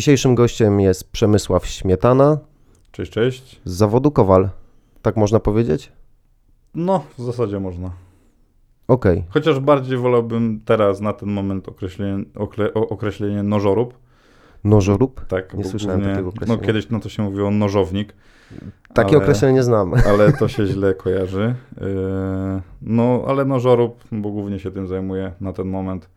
Dzisiejszym gościem jest Przemysław Śmietana Cześć, cześć. z zawodu Kowal. Tak można powiedzieć? No, w zasadzie można. Okej. Chociaż bardziej wolałbym teraz na ten moment określenie, okre, określenie nożorób. Nożorób? Tak, Nie słyszałem głównie- takiego No określenia. kiedyś na to się mówiło nożownik, Takie Ale- określenie znam. ale to się źle kojarzy. Yy, No, ale nożorób, bo głównie się tym zajmuję na ten moment,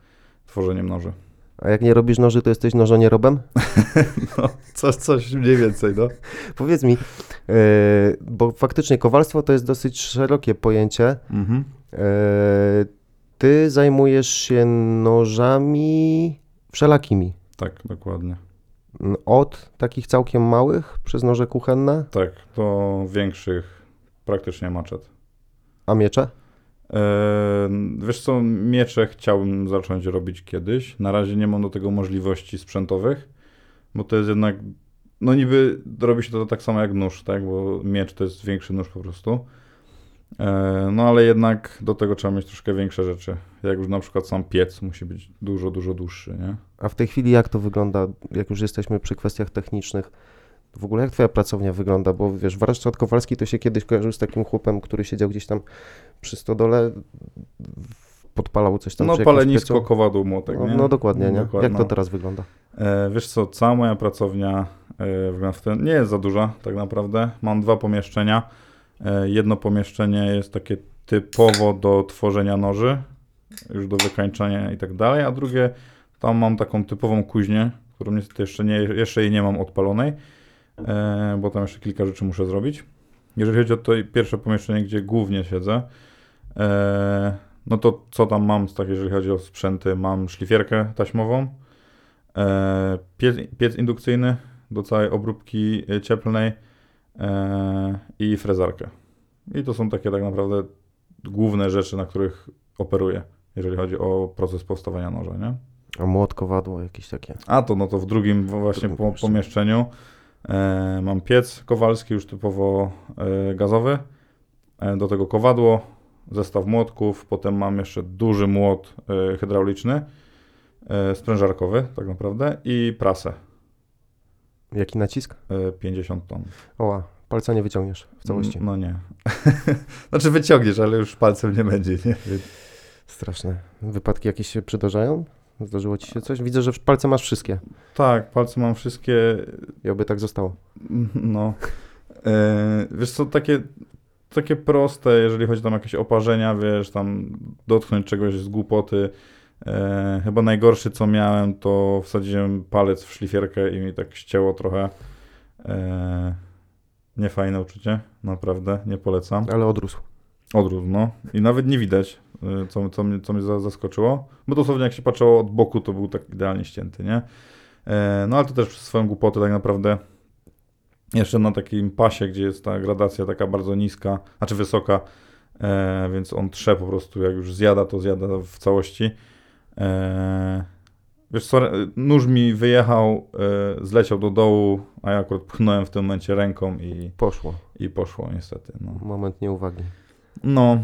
tworzeniem noży. A jak nie robisz noży, to jesteś nożonierobem? No, coś, coś mniej więcej, no. Powiedz mi, yy, bo faktycznie kowalstwo to jest dosyć szerokie pojęcie. Mhm. Yy, ty zajmujesz się nożami wszelakimi. Tak, dokładnie. Od takich całkiem małych przez noże kuchenne, Tak, do większych praktycznie maczet. a miecze? Eee, Wiesz co, miecze chciałbym zacząć robić kiedyś. Na razie nie mam do tego możliwości sprzętowych, bo to jest jednak, no niby robi się to tak samo jak nóż, tak, bo miecz to jest większy nóż po prostu. Eee, No ale jednak do tego trzeba mieć troszkę większe rzeczy. Jak już na przykład sam piec musi być dużo, dużo dłuższy, nie? A w tej chwili jak to wygląda, jak już jesteśmy przy kwestiach technicznych? W ogóle jak twoja pracownia wygląda? Bo wiesz, warsztat kowalski to się kiedyś kojarzył z takim chłopem, który siedział gdzieś tam przy stodole, podpalał coś tam No palenisko, piecu. kowadło, młotek, No, no dokładnie, nie? Dokładnie, Jak to no. teraz wygląda? E, wiesz co, cała moja pracownia e, nie jest za duża tak naprawdę. Mam dwa pomieszczenia. E, jedno pomieszczenie jest takie typowo do tworzenia noży, już do wykańczania i tak dalej, a drugie tam mam taką typową kuźnię, którą niestety jeszcze, nie, jeszcze jej nie mam odpalonej, bo tam jeszcze kilka rzeczy muszę zrobić. Jeżeli chodzi o to pierwsze pomieszczenie, gdzie głównie siedzę, e, no to co tam mam, tak, jeżeli chodzi o sprzęty, mam szlifierkę taśmową, e, piec, piec indukcyjny do całej obróbki e, cieplnej e, i frezarkę. I to są takie tak naprawdę główne rzeczy, na których operuję, jeżeli chodzi o proces powstawania noża, nie? A młot, kowadło, jakieś takie. A to no to w drugim właśnie po, pomieszczeniu. E, mam piec kowalski już typowo e, gazowy, e, do tego kowadło, zestaw młotków, potem mam jeszcze duży młot hydrauliczny, sprężarkowy tak naprawdę i prasę Jaki nacisk? e, 50 ton. Oła, palca nie wyciągniesz w całości. No nie. znaczy wyciągniesz, ale już palcem nie będzie, nie? Straszne. Wypadki jakieś się przydarzają? Zdarzyło ci się coś? Widzę, że palce masz wszystkie. Tak, palce mam wszystkie I oby tak zostało. No. E, wiesz co, takie, takie proste, jeżeli chodzi tam o jakieś oparzenia, wiesz, tam dotknąć czegoś z głupoty. E, chyba najgorszy, co miałem, to wsadziłem palec w szlifierkę i mi tak ścięło trochę. E, niefajne uczucie, naprawdę, nie polecam. Ale odrósł. Odrósł, no. I nawet nie widać, y, co, co, mnie, co mnie za- zaskoczyło. Bo dosłownie jak się patrzyło od boku, to był tak idealnie ścięty, nie? E, no ale to też przez swoją głupotę tak naprawdę jeszcze na takim pasie, gdzie jest ta gradacja taka bardzo niska, znaczy wysoka, e, więc on trze po prostu, jak już zjada, to zjada w całości. E, wiesz co, nóż mi wyjechał, e, zleciał do dołu, a ja akurat pchnąłem w tym momencie ręką i, Poszło. i poszło niestety, no. Moment nieuwagi. No,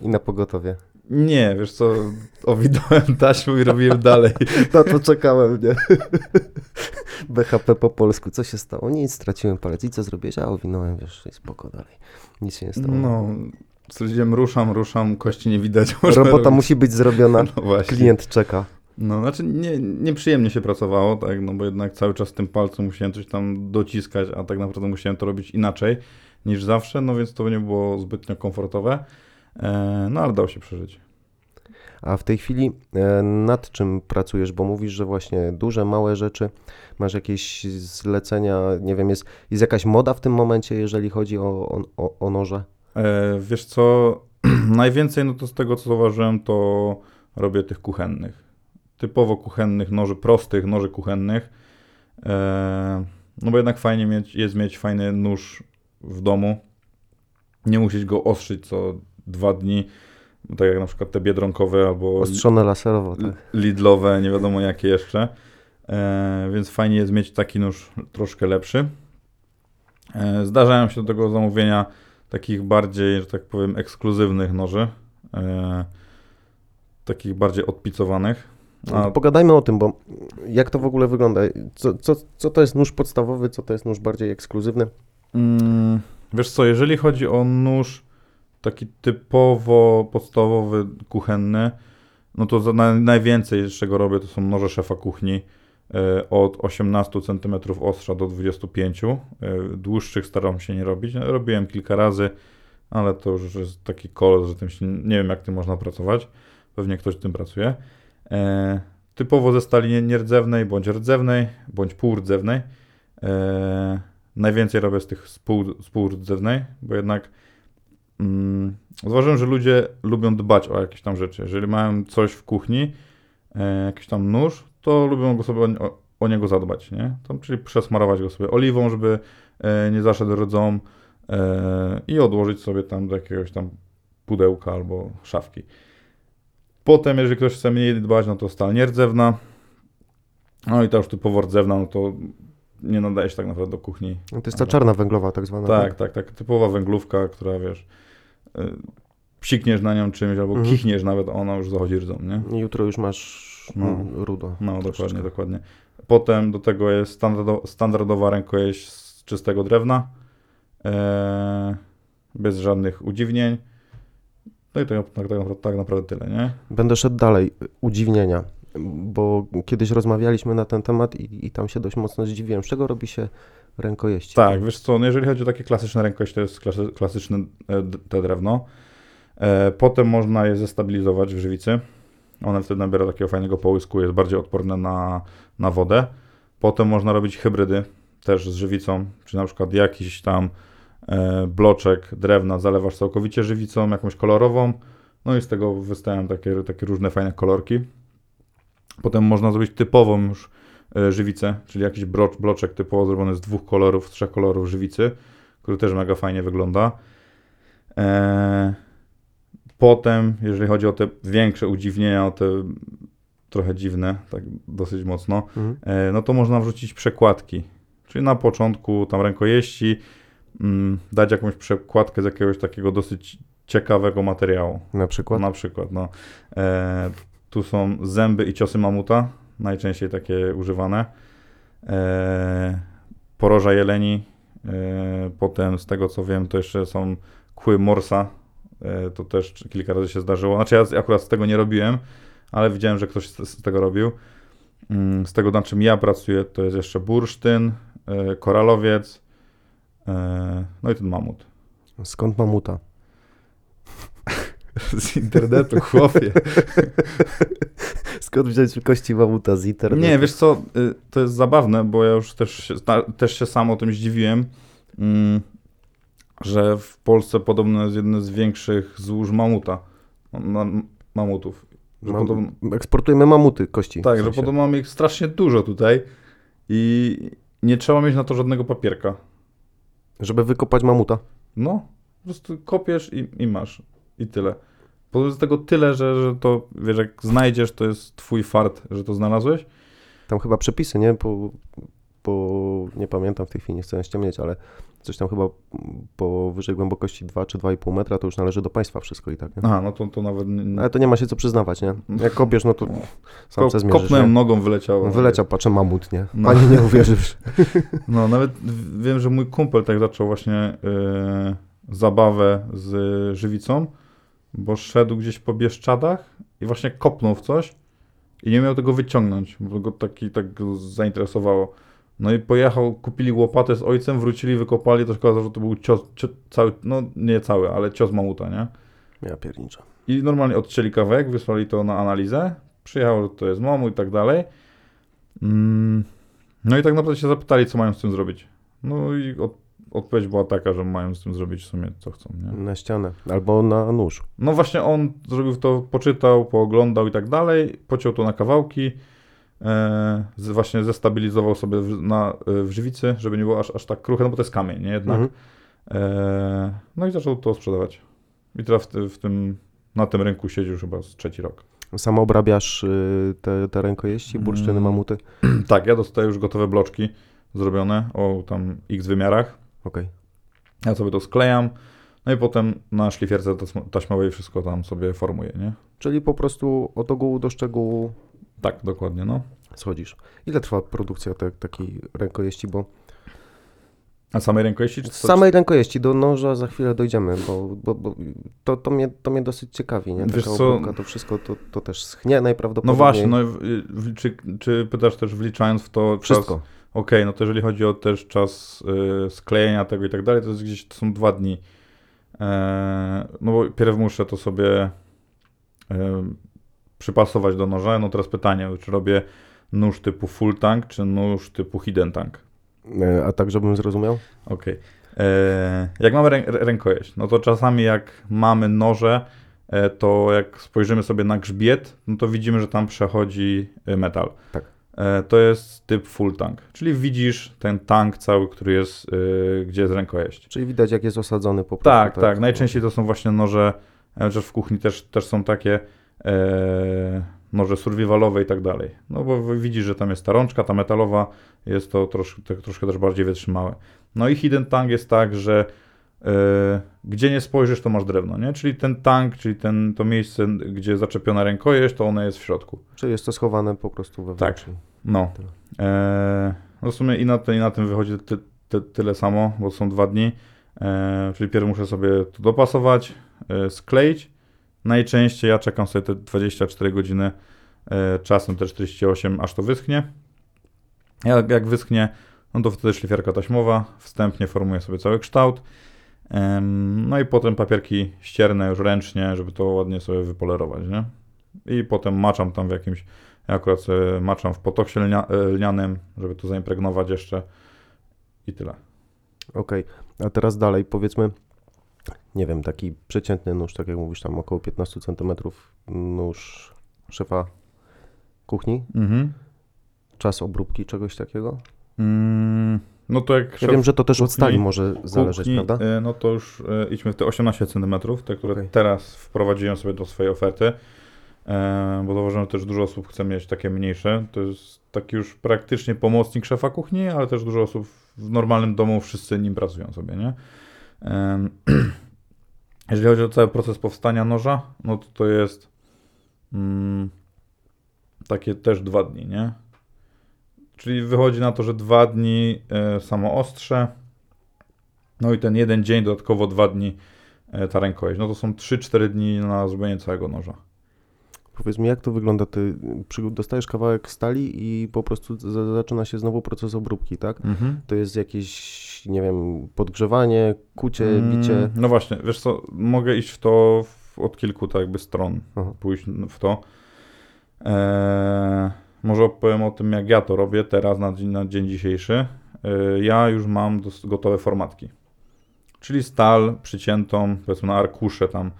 I na pogotowie. nie, wiesz co, owidałem taśmą i robiłem dalej. Na to czekałem, nie? BHP po polsku. Co się stało? Nic, straciłem palec. I co zrobiłeś? A owinąłem, wiesz, i spoko dalej. Nic się nie stało. No, stwierdziłem, ruszam, ruszam, kości nie widać. Robota robić. musi być zrobiona. No właśnie. Klient czeka. No, znaczy nie, nieprzyjemnie się pracowało, tak, no bo jednak cały czas tym palcem musiałem coś tam dociskać, a tak naprawdę musiałem to robić inaczej niż zawsze, no więc to nie było zbytnio komfortowe, e, no ale dało się przeżyć. A w tej chwili e, nad czym pracujesz? Bo mówisz, że właśnie duże, małe rzeczy, masz jakieś zlecenia, nie wiem, jest, jest jakaś moda w tym momencie, jeżeli chodzi o, o, o, noże? E, wiesz co, najwięcej no to z tego co zauważyłem, to robię tych kuchennych. Typowo kuchennych noży, prostych noży kuchennych. No bo jednak fajnie mieć, jest mieć fajny nóż w domu. Nie musieć go ostrzyć co dwa dni, tak jak na przykład te biedronkowe albo Ostrzone laserowo, tak? Lidlowe, nie wiadomo jakie jeszcze. E, więc fajnie jest mieć taki nóż troszkę lepszy. E, zdarzają się do tego zamówienia takich bardziej, że tak powiem, ekskluzywnych noży. E, takich bardziej odpicowanych. A, Pogadajmy o tym, bo jak to w ogóle wygląda? Co, co, co to jest nóż podstawowy, co to jest nóż bardziej ekskluzywny? Mm, wiesz co, jeżeli chodzi o nóż taki typowo podstawowy, kuchenny, no to na, najwięcej z czego robię to są noże szefa kuchni e, od 18 cm ostrza do 25. E, dłuższych staram się nie robić. No, Robiłem kilka razy, ale to już jest taki kolor, że tym się, nie wiem jak tym można pracować. Pewnie ktoś tym pracuje. E, typowo ze stali nie- nierdzewnej, bądź rdzewnej, bądź półrdzewnej. E, najwięcej robię z tych spół, spółrdzewnej, bo jednak mm, zauważyłem, że ludzie lubią dbać o jakieś tam rzeczy. Jeżeli mają coś w kuchni, e, jakiś tam nóż, to lubią go sobie o, o niego zadbać, nie? Tam, czyli przesmarować go sobie oliwą, żeby e, nie zaszedł rdzą e, i odłożyć sobie tam do jakiegoś tam pudełka albo szafki. Potem, jeżeli ktoś chce mniej dbać, no to stal nierdzewna. No i ta już typowo rdzewna, no to nie nadaje się tak naprawdę do kuchni. To jest ta czarna węglowa tak zwana. Tak, tak, tak. Typowa węglówka, która wiesz, y, psikniesz na nią czymś albo Mhm. kichniesz nawet, ona już zachodzi rdzą, nie? I Jutro już masz No. rudo. No, Troszeczkę. dokładnie, dokładnie. Potem do tego jest standardo, standardowa rękojeść z czystego drewna, e, bez żadnych udziwnień. No i tak, tak, tak, naprawdę- tak naprawdę tyle, nie? Będę szedł dalej. Udziwnienia. Bo kiedyś rozmawialiśmy na ten temat i, i tam się dość mocno zdziwiłem. Z czego robi się rękojeści? Tak, wiesz co, no jeżeli chodzi o takie klasyczne rękojeść, to jest klasy, klasyczne te drewno. E, potem można je zestabilizować w żywicy. One wtedy nabiera takiego fajnego połysku, jest bardziej odporne na, na wodę. Potem można robić hybrydy też z żywicą, czyli na przykład jakiś tam e, bloczek drewna zalewasz całkowicie żywicą, jakąś kolorową, no i z tego wystają takie, takie różne fajne kolorki. Potem można zrobić typową już e, żywicę, czyli jakiś bloczek typowo zrobiony z dwóch kolorów, trzech kolorów żywicy, który też mega fajnie wygląda. E, potem, jeżeli chodzi o te większe udziwnienia, o te trochę dziwne, tak dosyć mocno, Mhm. e, no to można wrzucić przekładki. Czyli na początku tam rękojeści, mm, dać jakąś przekładkę z jakiegoś takiego dosyć ciekawego materiału. Na przykład? Na przykład, no. E, tu są zęby i ciosy mamuta, najczęściej takie używane. E, poroża jeleni. E, potem, z tego co wiem, to jeszcze są kły morsa. E, to też kilka razy się zdarzyło. Znaczy, ja akurat z tego nie robiłem, ale widziałem, że ktoś z, tego robił. Mm, Z tego, na czym ja pracuję, to jest jeszcze bursztyn, koralowiec, no i ten mamut. Skąd mamuta? Z internetu, chłopie. Skąd wziąć kości mamuta z internetu? Nie, wiesz co, y, to jest zabawne, bo ja już też też się sam o tym zdziwiłem, mm, że w Polsce podobno jest jedno z większych złóż mamuta, ma, mamutów. Że Mam, podobno, eksportujemy mamuty, kości. tak, w że sensie. podobno mamy ich strasznie dużo tutaj i nie trzeba mieć na to żadnego papierka. Żeby wykopać mamuta. No, po prostu kopiesz i, i masz. I tyle. Jest tego tyle, że, że to, wiesz, jak znajdziesz, to jest twój fart, że to znalazłeś. Tam chyba przepisy, nie? Po, po, nie pamiętam w tej chwili, nie chcę ściemniać, ale coś tam chyba powyżej głębokości 2 czy 2,5 metra to już należy do państwa wszystko i tak, nie? Aha, no to, to nawet... Ale to nie ma się co przyznawać, nie? Jak kopiesz, no to sam Ko- se zmierzysz, kopnąłem nie? nogą, wyleciało. Wyleciał, patrzę, mamut, nie? No. Pani nie uwierzysz. No, nawet wiem, że mój kumpel tak zaczął właśnie yy, zabawę z żywicą, bo szedł gdzieś po Bieszczadach i właśnie kopnął w coś i nie miał tego wyciągnąć, bo go taki, tak go zainteresowało. No i pojechał, kupili łopatę z ojcem, wrócili, wykopali, to okazało, że to był cios, cios cały, no nie cały, ale cios mamuta, nie? Ja pierniczę. I normalnie odcięli kawałek, wysłali to na analizę, przyjechało, że to jest mamu i tak dalej. Mm, No i tak naprawdę się zapytali, co mają z tym zrobić. No i od, odpowiedź była taka, że mają z tym zrobić w sumie co chcą, nie? Na ścianę. Albo na nóż. No właśnie on zrobił to, poczytał, pooglądał i tak dalej, pociął to na kawałki, e, z, właśnie zestabilizował sobie w, na, e, w żywicy, żeby nie było aż, aż tak kruche, no bo to jest kamień, nie? Jednak. Mhm. E, no i zaczął to sprzedawać. I teraz w, w tym, na tym rynku siedzi już chyba z trzeci rok. Sam obrabiasz y, te, te rękojeści, bursztyny, Mm. mamuty? Tak, ja dostaję już gotowe bloczki zrobione o tam x wymiarach. Okej. Ja sobie to sklejam, no i potem na szlifierce taśmowej wszystko tam sobie formuję, nie? Czyli po prostu od ogółu do szczegółu Tak, dokładnie, no. schodzisz. Ile trwa produkcja te, takiej rękojeści, bo A samej rękojeści? Czy samej rękojeści do noża za chwilę dojdziemy, bo, bo, bo to, to, mnie, to mnie dosyć ciekawi, nie? Wiesz co? obróbka, to wszystko to, to też schnie No najprawdopodobniej. właśnie, no, w- w- czy, czy pytasz też wliczając w to czas... Okej, no to jeżeli chodzi o też czas y, sklejenia tego i tak dalej, to jest gdzieś, to są dwa dni. E, no bo pierw muszę to sobie e, przypasować do noża. No teraz pytanie, czy robię nóż typu full tank, czy nóż typu hidden tank? E, A tak, żebym zrozumiał? Okej. E, Jak mamy rę, rękojeść, no to czasami jak mamy noże, to jak spojrzymy sobie na grzbiet, no to widzimy, że tam przechodzi metal. Tak. E, To jest typ full tank, czyli widzisz ten tank cały, który jest, e, gdzie jest rękojeść. Czyli widać, jak jest osadzony po prostu. Tak, tak. Najczęściej to są właśnie noże, chociaż w kuchni też, też są takie e, noże survivalowe i tak dalej. No bo widzisz, że tam jest ta rączka, ta metalowa, jest to trosz, te, troszkę też bardziej wytrzymałe. No i hidden tank jest tak, że gdzie nie spojrzysz, to masz drewno, nie? Czyli ten tank, czyli ten, to miejsce, gdzie zaczepiona rękojeść, to ono jest w środku. Czyli jest to schowane po prostu wewnątrz. No. E, no w sumie i na, te, i na tym wychodzi ty, ty, tyle samo, bo są dwa dni. E, czyli pierw muszę sobie to dopasować, e, skleić. Najczęściej ja czekam sobie te 24 godziny, e, czasem te 48, aż to wyschnie. Jak, jak wyschnie, no to wtedy szlifierka taśmowa, wstępnie formuję sobie cały kształt. No i potem papierki ścierne już ręcznie, żeby to ładnie sobie wypolerować, nie? I potem maczam tam w jakimś ja akurat sobie maczam w potoksie lnia, e, lnianym, żeby to zaimpregnować jeszcze i tyle. Okej, a teraz dalej, powiedzmy, nie wiem, taki przeciętny nóż, tak jak mówisz, tam około 15 cm nóż szefa kuchni, Mhm. czas obróbki czegoś takiego? Mm, no to jak Ja wiem, że to też od kuchni- stali może zależeć, kuchni, prawda? e, No to już e, idźmy w te 18 cm, te, które Okej. teraz wprowadziłem sobie do swojej oferty, e, bo zauważyłem, że też dużo osób chce mieć takie mniejsze. To jest taki już praktycznie pomocnik szefa kuchni, ale też dużo osób w normalnym domu, wszyscy nim pracują sobie, nie? Em, Jeżeli chodzi o cały proces powstania noża, no to to jest mm, takie też dwa dni, nie? Czyli wychodzi na to, że dwa dni e, samo ostrze, no i ten jeden dzień, dodatkowo dwa dni e, ta rękojeść. No to są 3-4 dni na zrobienie całego noża. Powiedz mi, jak to wygląda? Ty dostajesz kawałek stali i po prostu za- zaczyna się znowu proces obróbki, tak? To jest jakieś, nie wiem, podgrzewanie, kucie, bicie. Mm, No właśnie, wiesz co, mogę iść w to w, od kilku tak jakby stron, Aha. pójść w to. Eee, może opowiem o tym, jak ja to robię teraz na dzień, na dzień dzisiejszy. Eee, ja już mam gotowe formatki. Czyli stal przyciętą, powiedzmy na arkusze tam e,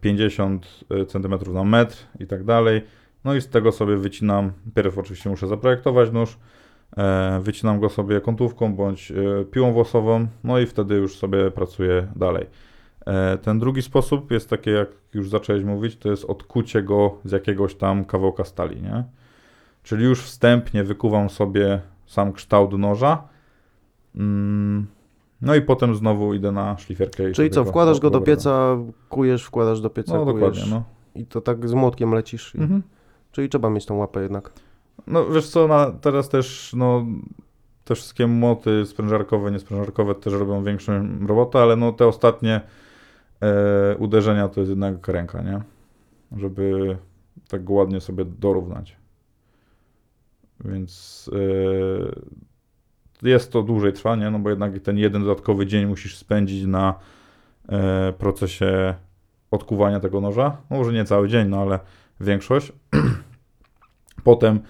50 cm na metr i tak dalej. No i z tego sobie wycinam, pierw oczywiście muszę zaprojektować nóż, e, wycinam go sobie kątówką bądź e, piłą włosową, no i wtedy już sobie pracuję dalej. E, Ten drugi sposób jest taki, jak już zacząłeś mówić, to jest odkucie go z jakiegoś tam kawałka stali, nie? Czyli już wstępnie wykuwam sobie sam kształt noża, mm, no i potem znowu idę na szlifierkę. i Czyli co, wkładasz go do obracam. pieca, kujesz, wkładasz do pieca, No kujesz dokładnie, no. i to tak z młotkiem lecisz. I... Mhm. Czyli trzeba mieć tą łapę jednak. No wiesz co, na, teraz też no, te wszystkie młoty sprężarkowe, niesprężarkowe też robią większą robotę, ale no te ostatnie e, uderzenia to jest jednak ręka, nie? Żeby tak ładnie sobie dorównać. Więc e, jest to dłużej trwa, nie? No bo jednak ten jeden dodatkowy dzień musisz spędzić na e, procesie odkuwania tego noża. No może nie cały dzień, no ale większość. Potem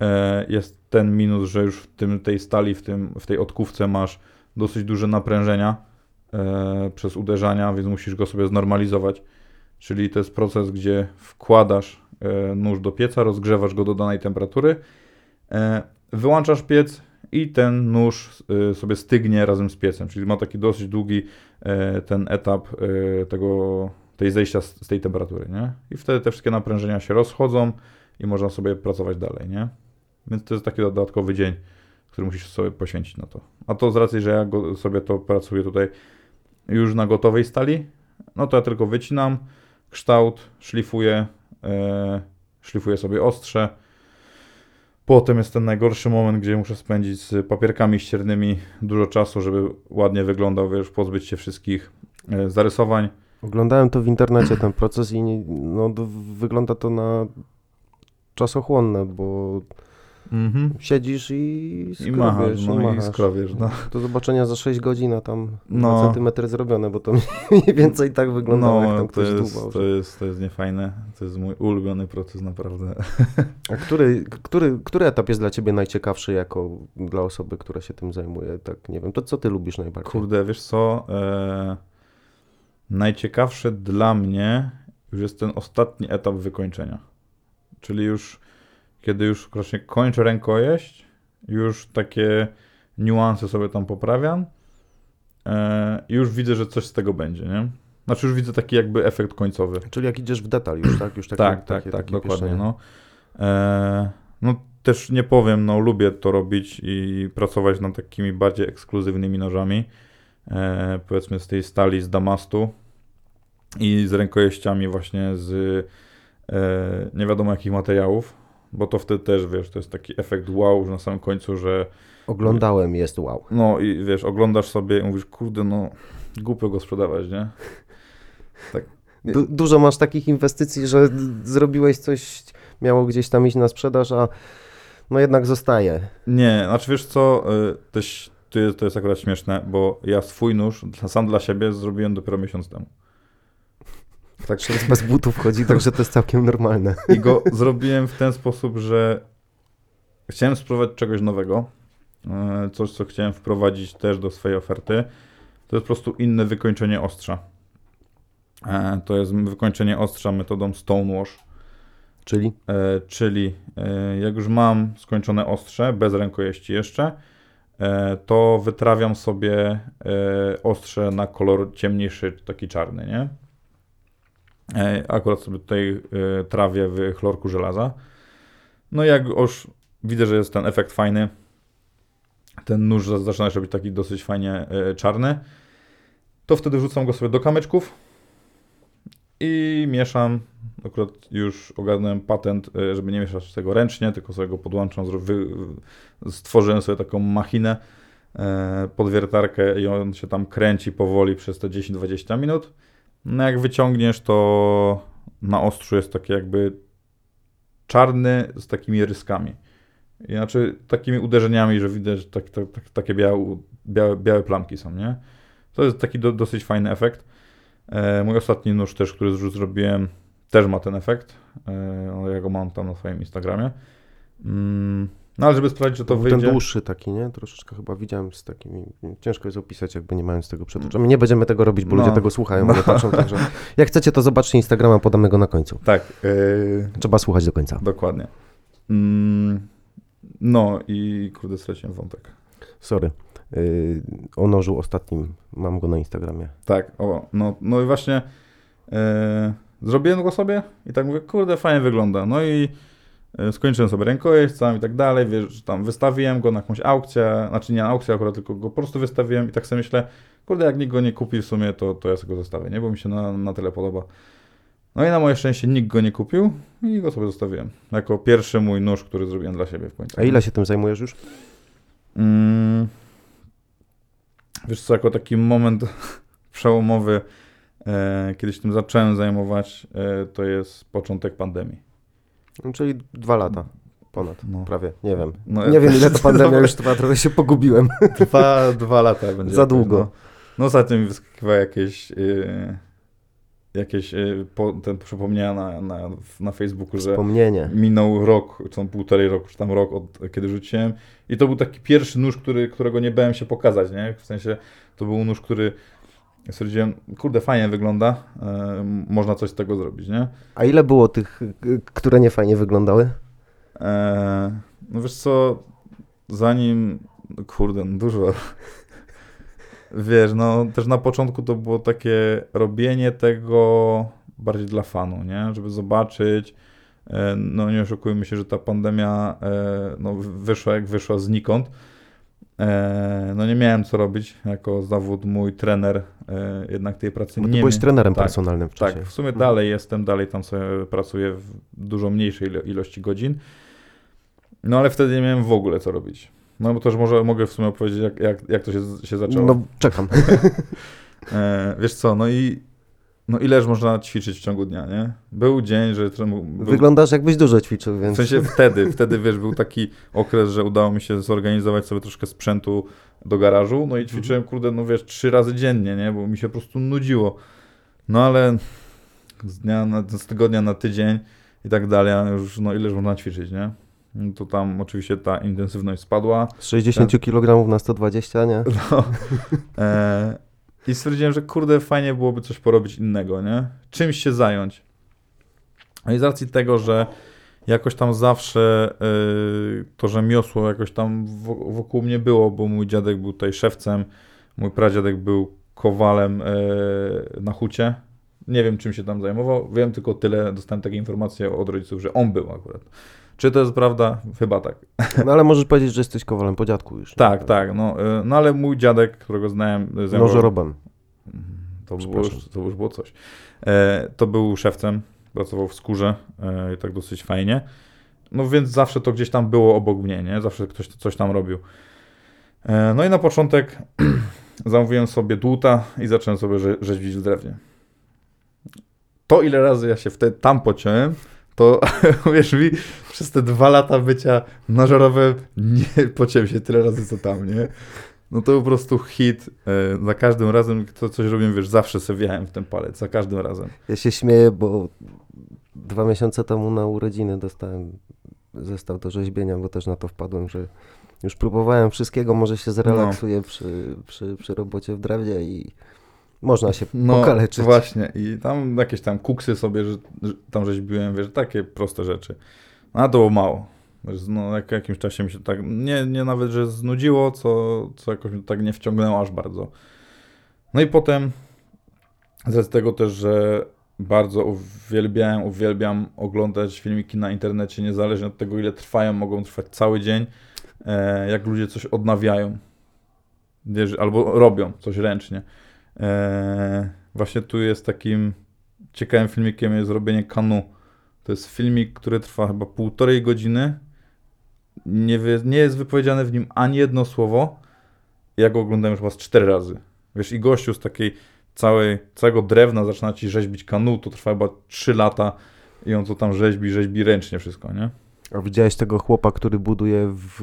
e, jest ten minus, że już w tym, tej stali, w, tym, w tej odkówce masz dosyć duże naprężenia e, przez uderzania, więc musisz go sobie znormalizować. Czyli to jest proces, gdzie wkładasz e, nóż do pieca, rozgrzewasz go do danej temperatury, e, wyłączasz piec i ten nóż e, sobie stygnie razem z piecem. Czyli ma taki dosyć długi e, ten etap e, tego, tej zejścia z, tej temperatury, nie? I wtedy te wszystkie naprężenia się rozchodzą i można sobie pracować dalej, nie? Więc to jest taki dodatkowy dzień, który musisz sobie poświęcić na to. A to z racji, że ja sobie to pracuję tutaj już na gotowej stali, no to ja tylko wycinam kształt, szlifuję, szlifuję sobie ostrze, Potem jest ten najgorszy moment, gdzie muszę spędzić z papierkami ściernymi dużo czasu, żeby ładnie wyglądał, wiesz, pozbyć się wszystkich e, zarysowań. Oglądałem to w internecie, ten proces i no, wygląda to na czasochłonne, bo Mhm. siedzisz i I skrobiesz, machasz, i no i machasz. skrobiesz, no. Do zobaczenia za 6 godzin, a tam No. 2 centymetry zrobione, bo to mniej więcej tak wyglądało, jak tam No, to ktoś jest, dłubał. to, jest, to jest niefajne. To jest mój ulubiony proces, naprawdę. A który, który, który etap jest dla ciebie najciekawszy jako dla osoby, która się tym zajmuje? Tak, nie wiem, to co ty lubisz najbardziej? Kurde, wiesz co? E, najciekawsze dla mnie już jest ten ostatni etap wykończenia. Czyli już, kiedy już właśnie kończę rękojeść, już takie niuanse sobie tam poprawiam e, i już widzę, że coś z tego będzie, nie? Znaczy już widzę taki jakby efekt końcowy. Czyli jak idziesz w detal już, tak? Już takie, tak, tak, takie, tak, takie dokładnie. No. E, no też nie powiem, no lubię to robić i pracować nad takimi bardziej ekskluzywnymi nożami. E, powiedzmy z tej stali z Damastu i z rękojeściami właśnie z e, nie wiadomo jakich materiałów, bo to wtedy też, wiesz, to jest taki efekt wow, na samym końcu, że Oglądałem, jest wow. no i wiesz, oglądasz sobie i mówisz, kurde, no głupio go sprzedawać, nie? Du- dużo masz takich inwestycji, że zrobiłeś coś, miało gdzieś tam iść na sprzedaż, a no jednak zostaje. Nie, znaczy wiesz co, y, to jest, to jest akurat śmieszne, bo ja swój nóż sam dla siebie zrobiłem dopiero miesiąc temu. Tak, Więc bez butów chodzi, także to jest całkiem normalne. I go zrobiłem w ten sposób, że chciałem spróbować czegoś nowego, y, coś co chciałem wprowadzić też do swojej oferty. To jest po prostu inne wykończenie ostrza. E, To jest wykończenie ostrza metodą Stonewash. Czyli E, czyli e, jak już mam skończone ostrze, bez rękojeści jeszcze, e, to wytrawiam sobie e, ostrze na kolor ciemniejszy, taki czarny, nie? E, akurat sobie tutaj e, trawię w chlorku żelaza. No jak już widzę, że jest ten efekt fajny, ten nóż za- zaczyna się robić taki dosyć fajnie e, czarny, to wtedy wrzucam go sobie do kamyczków i mieszam akurat już ogarnąłem patent, żeby nie mieszać tego ręcznie, tylko sobie go podłączam, stworzyłem sobie taką machinę, e, podwiertarkę i on się tam kręci powoli przez te 10-20 minut. No jak wyciągniesz, to na ostrzu jest taki jakby czarny z takimi ryskami. I Znaczy takimi uderzeniami, że widać tak, tak, tak, takie białe, białe, białe plamki są, nie? To jest taki do, dosyć fajny efekt. E, mój ostatni nóż też, który już zrobiłem, też ma ten efekt. E, ja go mam tam na swoim Instagramie. Mm, no ale żeby sprawdzić, że to wyjdzie... ten dłuższy taki, nie? Troszeczkę chyba widziałem z takimi, ciężko jest opisać, jakby nie mając tego przed oczami. Nie będziemy tego robić, bo No. ludzie tego słuchają, nie patrzą, także jak chcecie, to zobaczcie Instagrama, podamy go na końcu. Tak, e, Trzeba słuchać do końca. dokładnie. Mm, no i kurde, straciłem wątek. Sorry. Yy, o nożu ostatnim, mam go na Instagramie. Tak, o, no, no i właśnie e, zrobiłem go sobie i tak mówię, kurde, fajnie wygląda. No i skończyłem sobie rękojeść sam i tak dalej, wiesz, tam wystawiłem go na jakąś aukcję, znaczy nie na aukcję akurat, tylko go po prostu wystawiłem i tak sobie myślę, kurde, jak nikt go nie kupi w sumie, to, to ja sobie go zostawię, nie, bo mi się na, na tyle podoba. No i na moje szczęście nikt go nie kupił i go sobie zostawiłem. Jako pierwszy mój nóż, który zrobiłem dla siebie w końcu. A ile się tym zajmujesz już? Mm, wiesz co, jako taki moment przełomowy, e, kiedy się tym zacząłem zajmować, e, to jest początek pandemii. No, Czyli dwa lata. Ponad, No. prawie, nie wiem. No, Nie wiem ile to pandemia już trwa, trochę się pogubiłem. Dwa, dwa lata będzie. Za długo. No, no ostatnio mi wyskakiwały jakieś, e, jakieś e, po, ten przypomnienia na, na, na Facebooku, że minął rok, czy tam półtorej roku, czy tam rok od kiedy rzuciłem. I to był taki pierwszy nóż, który, którego nie bałem się pokazać, nie? W sensie to był nóż, który stwierdziłem, kurde, fajnie wygląda, e, można coś z tego zrobić, nie? A ile było tych, które nie fajnie wyglądały? E, no wiesz co, zanim, kurde, no dużo. Wiesz, no też na początku to było takie robienie tego bardziej dla fanu, nie? Żeby zobaczyć, e, no nie oszukujmy się, że ta pandemia no, wyszła jak wyszła znikąd. E, no nie miałem co robić jako zawód mój trener e, jednak tej pracy Bo ty nie byłeś mia- trenerem tak, personalnym wcześniej. tak, w sumie Mhm. dalej jestem, dalej tam sobie pracuję w dużo mniejszej ilo- ilości godzin. No ale wtedy nie miałem w ogóle co robić. No bo też może mogę w sumie opowiedzieć, jak, jak, jak to się, się zaczęło. No, czekam. E, wiesz co, no i no ileż można ćwiczyć w ciągu dnia, nie? Był dzień, że był, Wyglądasz jakbyś dużo ćwiczył, w więc... sensie wtedy, wtedy wiesz, był taki okres, że udało mi się zorganizować sobie troszkę sprzętu do garażu, no i ćwiczyłem, kurde, no wiesz, trzy razy dziennie, nie? Bo mi się po prostu nudziło. No ale z dnia na, z tygodnia na tydzień i tak dalej, a już no ileż można ćwiczyć, nie? No to tam oczywiście ta intensywność spadła. Z 60 kg na 120, nie? No. E, I stwierdziłem, że kurde, fajnie byłoby coś porobić innego, nie? Czymś się zająć. No i z racji tego, że jakoś tam zawsze y, to rzemiosło jakoś tam wo- wokół mnie było, bo mój dziadek był tutaj szewcem, mój pradziadek był kowalem y, na hucie. Nie wiem, czym się tam zajmował. Wiem tylko tyle, dostałem takie informacje od rodziców, że on był akurat. Czy to jest prawda? Chyba tak. No ale możesz powiedzieć, że jesteś kowalem po dziadku już. nie? Tak, tak. No, y, no ale mój dziadek, którego znałem, zajmował- Nożorobem. to było, już, to już było coś. E, to był szewcem, pracował w skórze e, i tak dosyć fajnie. No więc zawsze to gdzieś tam było obok mnie, nie? Zawsze ktoś coś tam robił. E, no i na początek zamówiłem sobie dłuta i zacząłem sobie rze- rzeźbić w drewnie. To ile razy ja się wtedy tam pociąłem, to wiesz mi, przez te dwa lata bycia nożorowym nie pociąłem się tyle razy co tam, nie? No to po prostu hit. E, za każdym razem, to coś robiłem, wiesz, zawsze sobie wjechałem w ten palec, za każdym razem. Ja się śmieję, bo dwa miesiące temu na urodziny dostałem zestaw do rzeźbienia, bo też na to wpadłem, że już próbowałem wszystkiego, może się zrelaksuję przy, przy, przy robocie w drewnie i można się No pokaleczyć. właśnie i tam jakieś tam kuksy sobie, że, że tam rzeźbiłem, wiesz, takie proste rzeczy. No a to było mało. No jak, jakimś czasie mi się tak, nie, nie nawet, że znudziło, co, co jakoś mnie tak nie wciągnęło aż bardzo. No i potem, z tego też, że bardzo uwielbiałem, uwielbiam oglądać filmiki na internecie, niezależnie od tego, ile trwają, mogą trwać cały dzień, e, jak ludzie coś odnawiają, wiesz, albo robią coś ręcznie. E, właśnie tu jest takim ciekawym filmikiem jest zrobienie kanu. To jest filmik, który trwa chyba półtorej godziny. Nie, wy, nie jest wypowiedziane w nim ani jedno słowo. Ja go oglądałem już chyba cztery razy. Wiesz, i gościu z takiej całej, całego drewna zaczyna ci rzeźbić kanu, to trwa chyba trzy lata i on to tam rzeźbi, rzeźbi ręcznie wszystko, nie? A widziałeś tego chłopa, który buduje w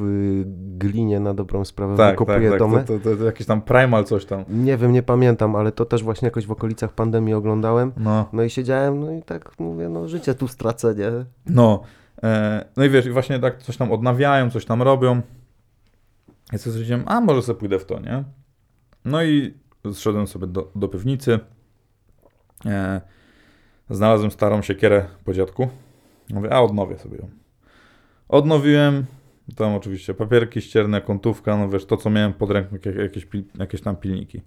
glinie na dobrą sprawę, Tak, tak, wykopuje tak. domy? To, to, to, to jakiś tam primal coś tam. Nie wiem, nie pamiętam, ale to też właśnie jakoś w okolicach pandemii oglądałem. No. No i siedziałem, no i tak mówię, no życie tu stracę, nie? No, e, no i wiesz, i właśnie tak coś tam odnawiają, coś tam robią. I sobie stwierdziłem, a może sobie pójdę w to, nie? No i zszedłem sobie do, do piwnicy. E, znalazłem starą siekierę po dziadku. Mówię, a odnowię sobie ją. Odnowiłem, tam oczywiście papierki ścierne, kątówka, no wiesz, to co miałem pod ręką, jak- jakieś, jakieś tam pilniki.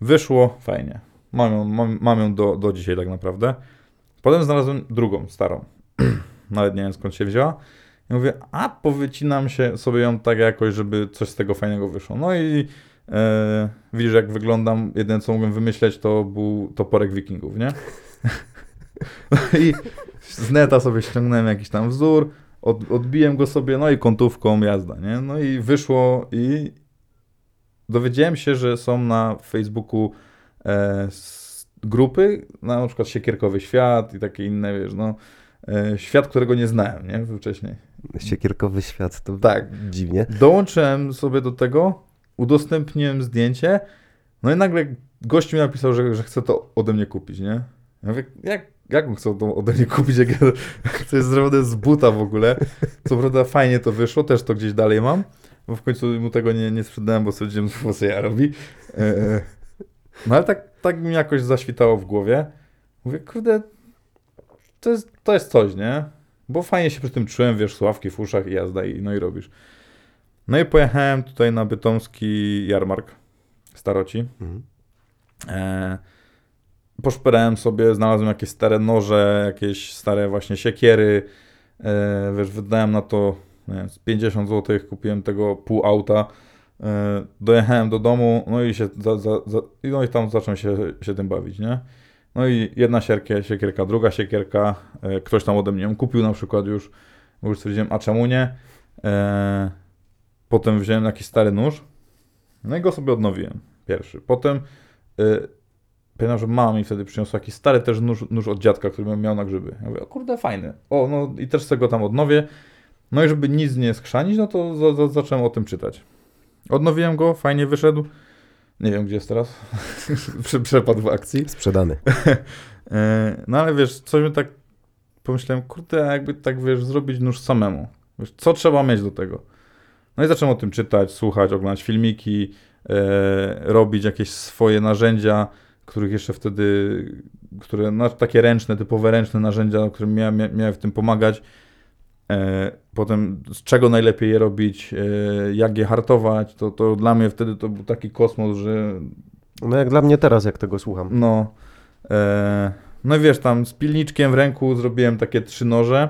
Wyszło, fajnie. Mam ją, mam, mam ją do, do dzisiaj tak naprawdę. Potem znalazłem drugą, starą. Nawet nie wiem skąd się wzięła. I mówię, a powycinam się sobie ją tak jakoś, żeby coś z tego fajnego wyszło. No i e, widzisz jak wyglądam. Jedyne co mogłem wymyśleć to był toporek wikingów, nie? No I z neta sobie ściągnąłem jakiś tam wzór, od, odbiłem go sobie, no i kątówką jazda, nie? No i wyszło i dowiedziałem się, że są na Facebooku e, grupy, na przykład Siekierkowy Świat i takie inne, wiesz, no, e, świat, którego nie znałem, nie, wcześniej. Siekierkowy świat, to Tak. dziwnie. Dołączyłem sobie do tego, udostępniłem zdjęcie, no i nagle gość mi napisał, że, że chce to ode mnie kupić, nie? Ja mówię, jak, jak on chce to ode mnie kupić, jak ja, to jest zrobione z buta w ogóle. Co prawda fajnie to wyszło, też to gdzieś dalej mam, bo w końcu mu tego nie, nie sprzedałem, bo stwierdziłem, co ja robi. E, No ale tak, tak mi jakoś zaświtało w głowie. Mówię, kurde, to jest, to jest coś, nie? Bo fajnie się przy tym czułem, wiesz, sławki w uszach i jazda i no i robisz. No i pojechałem tutaj na bytomski jarmark staroci. Mhm. E, poszperałem sobie, znalazłem jakieś stare noże, jakieś stare właśnie siekiery. E, wiesz, wydałem na to wiem, z 50 zł, kupiłem tego pół auta. E, dojechałem do domu, no i się za, za, za, no i tam zacząłem się, się tym bawić, nie? No i jedna sierkie, siekierka, druga siekierka, e, ktoś tam ode mnie ją kupił na przykład już, bo już stwierdziłem, a czemu nie? E, potem wziąłem jakiś stary nóż, no i go sobie odnowiłem, pierwszy. Potem y, pamiętam, że mama mi wtedy przyniosła jakiś stary też nóż, nóż od dziadka, który miał na grzyby. Ja mówię, o kurde, fajny. O, no i też sobie go tam odnowię. No i żeby nic nie skrzanić, no to za, za, zacząłem o tym czytać. Odnowiłem go, fajnie wyszedł. Nie wiem, gdzie jest teraz. Prze- Przepadł w akcji. Sprzedany. E, No ale wiesz, coś mi tak pomyślałem, kurde, jakby tak wiesz, zrobić nóż samemu. Wiesz, co trzeba mieć do tego? No i zacząłem o tym czytać, słuchać, oglądać filmiki, e, robić jakieś swoje narzędzia, których jeszcze wtedy, które, no, takie ręczne, typowe ręczne narzędzia, którym miałem, mia- miałem w tym pomagać. E, potem z czego najlepiej je robić, e, jak je hartować, to, to dla mnie wtedy to był taki kosmos, że No jak dla mnie teraz, jak tego słucham. no. E, no i wiesz, tam z pilniczkiem w ręku zrobiłem takie trzy noże.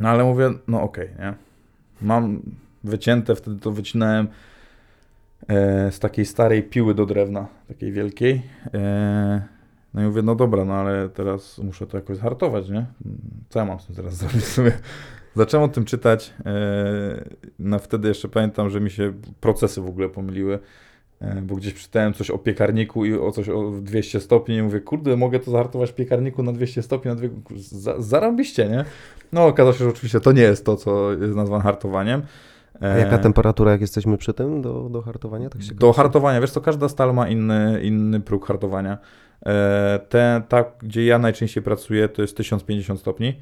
No ale mówię, no okej, nie? Mam wycięte, wtedy to wycinałem z takiej starej piły do drewna, takiej wielkiej. E, no i mówię, no dobra, no ale teraz muszę to jakoś zhartować, nie? Co ja mam z tym teraz zrobić sobie? Zacząłem o tym czytać. E, no wtedy jeszcze pamiętam, że mi się procesy w ogóle pomyliły. E, Bo gdzieś czytałem coś o piekarniku i o coś o 200 stopni i mówię, kurde, mogę to zahartować w piekarniku na 200 stopni, na dwie... za, zarobiście, nie? No okazało się, że oczywiście to nie jest to, co jest nazwane hartowaniem. A E, jaka temperatura, jak jesteśmy przy tym, do, do hartowania? Tak się do hartowania, wiesz co, każda stal ma inny, inny próg hartowania. E, Te, ta, gdzie ja najczęściej pracuję, to jest 1050 stopni.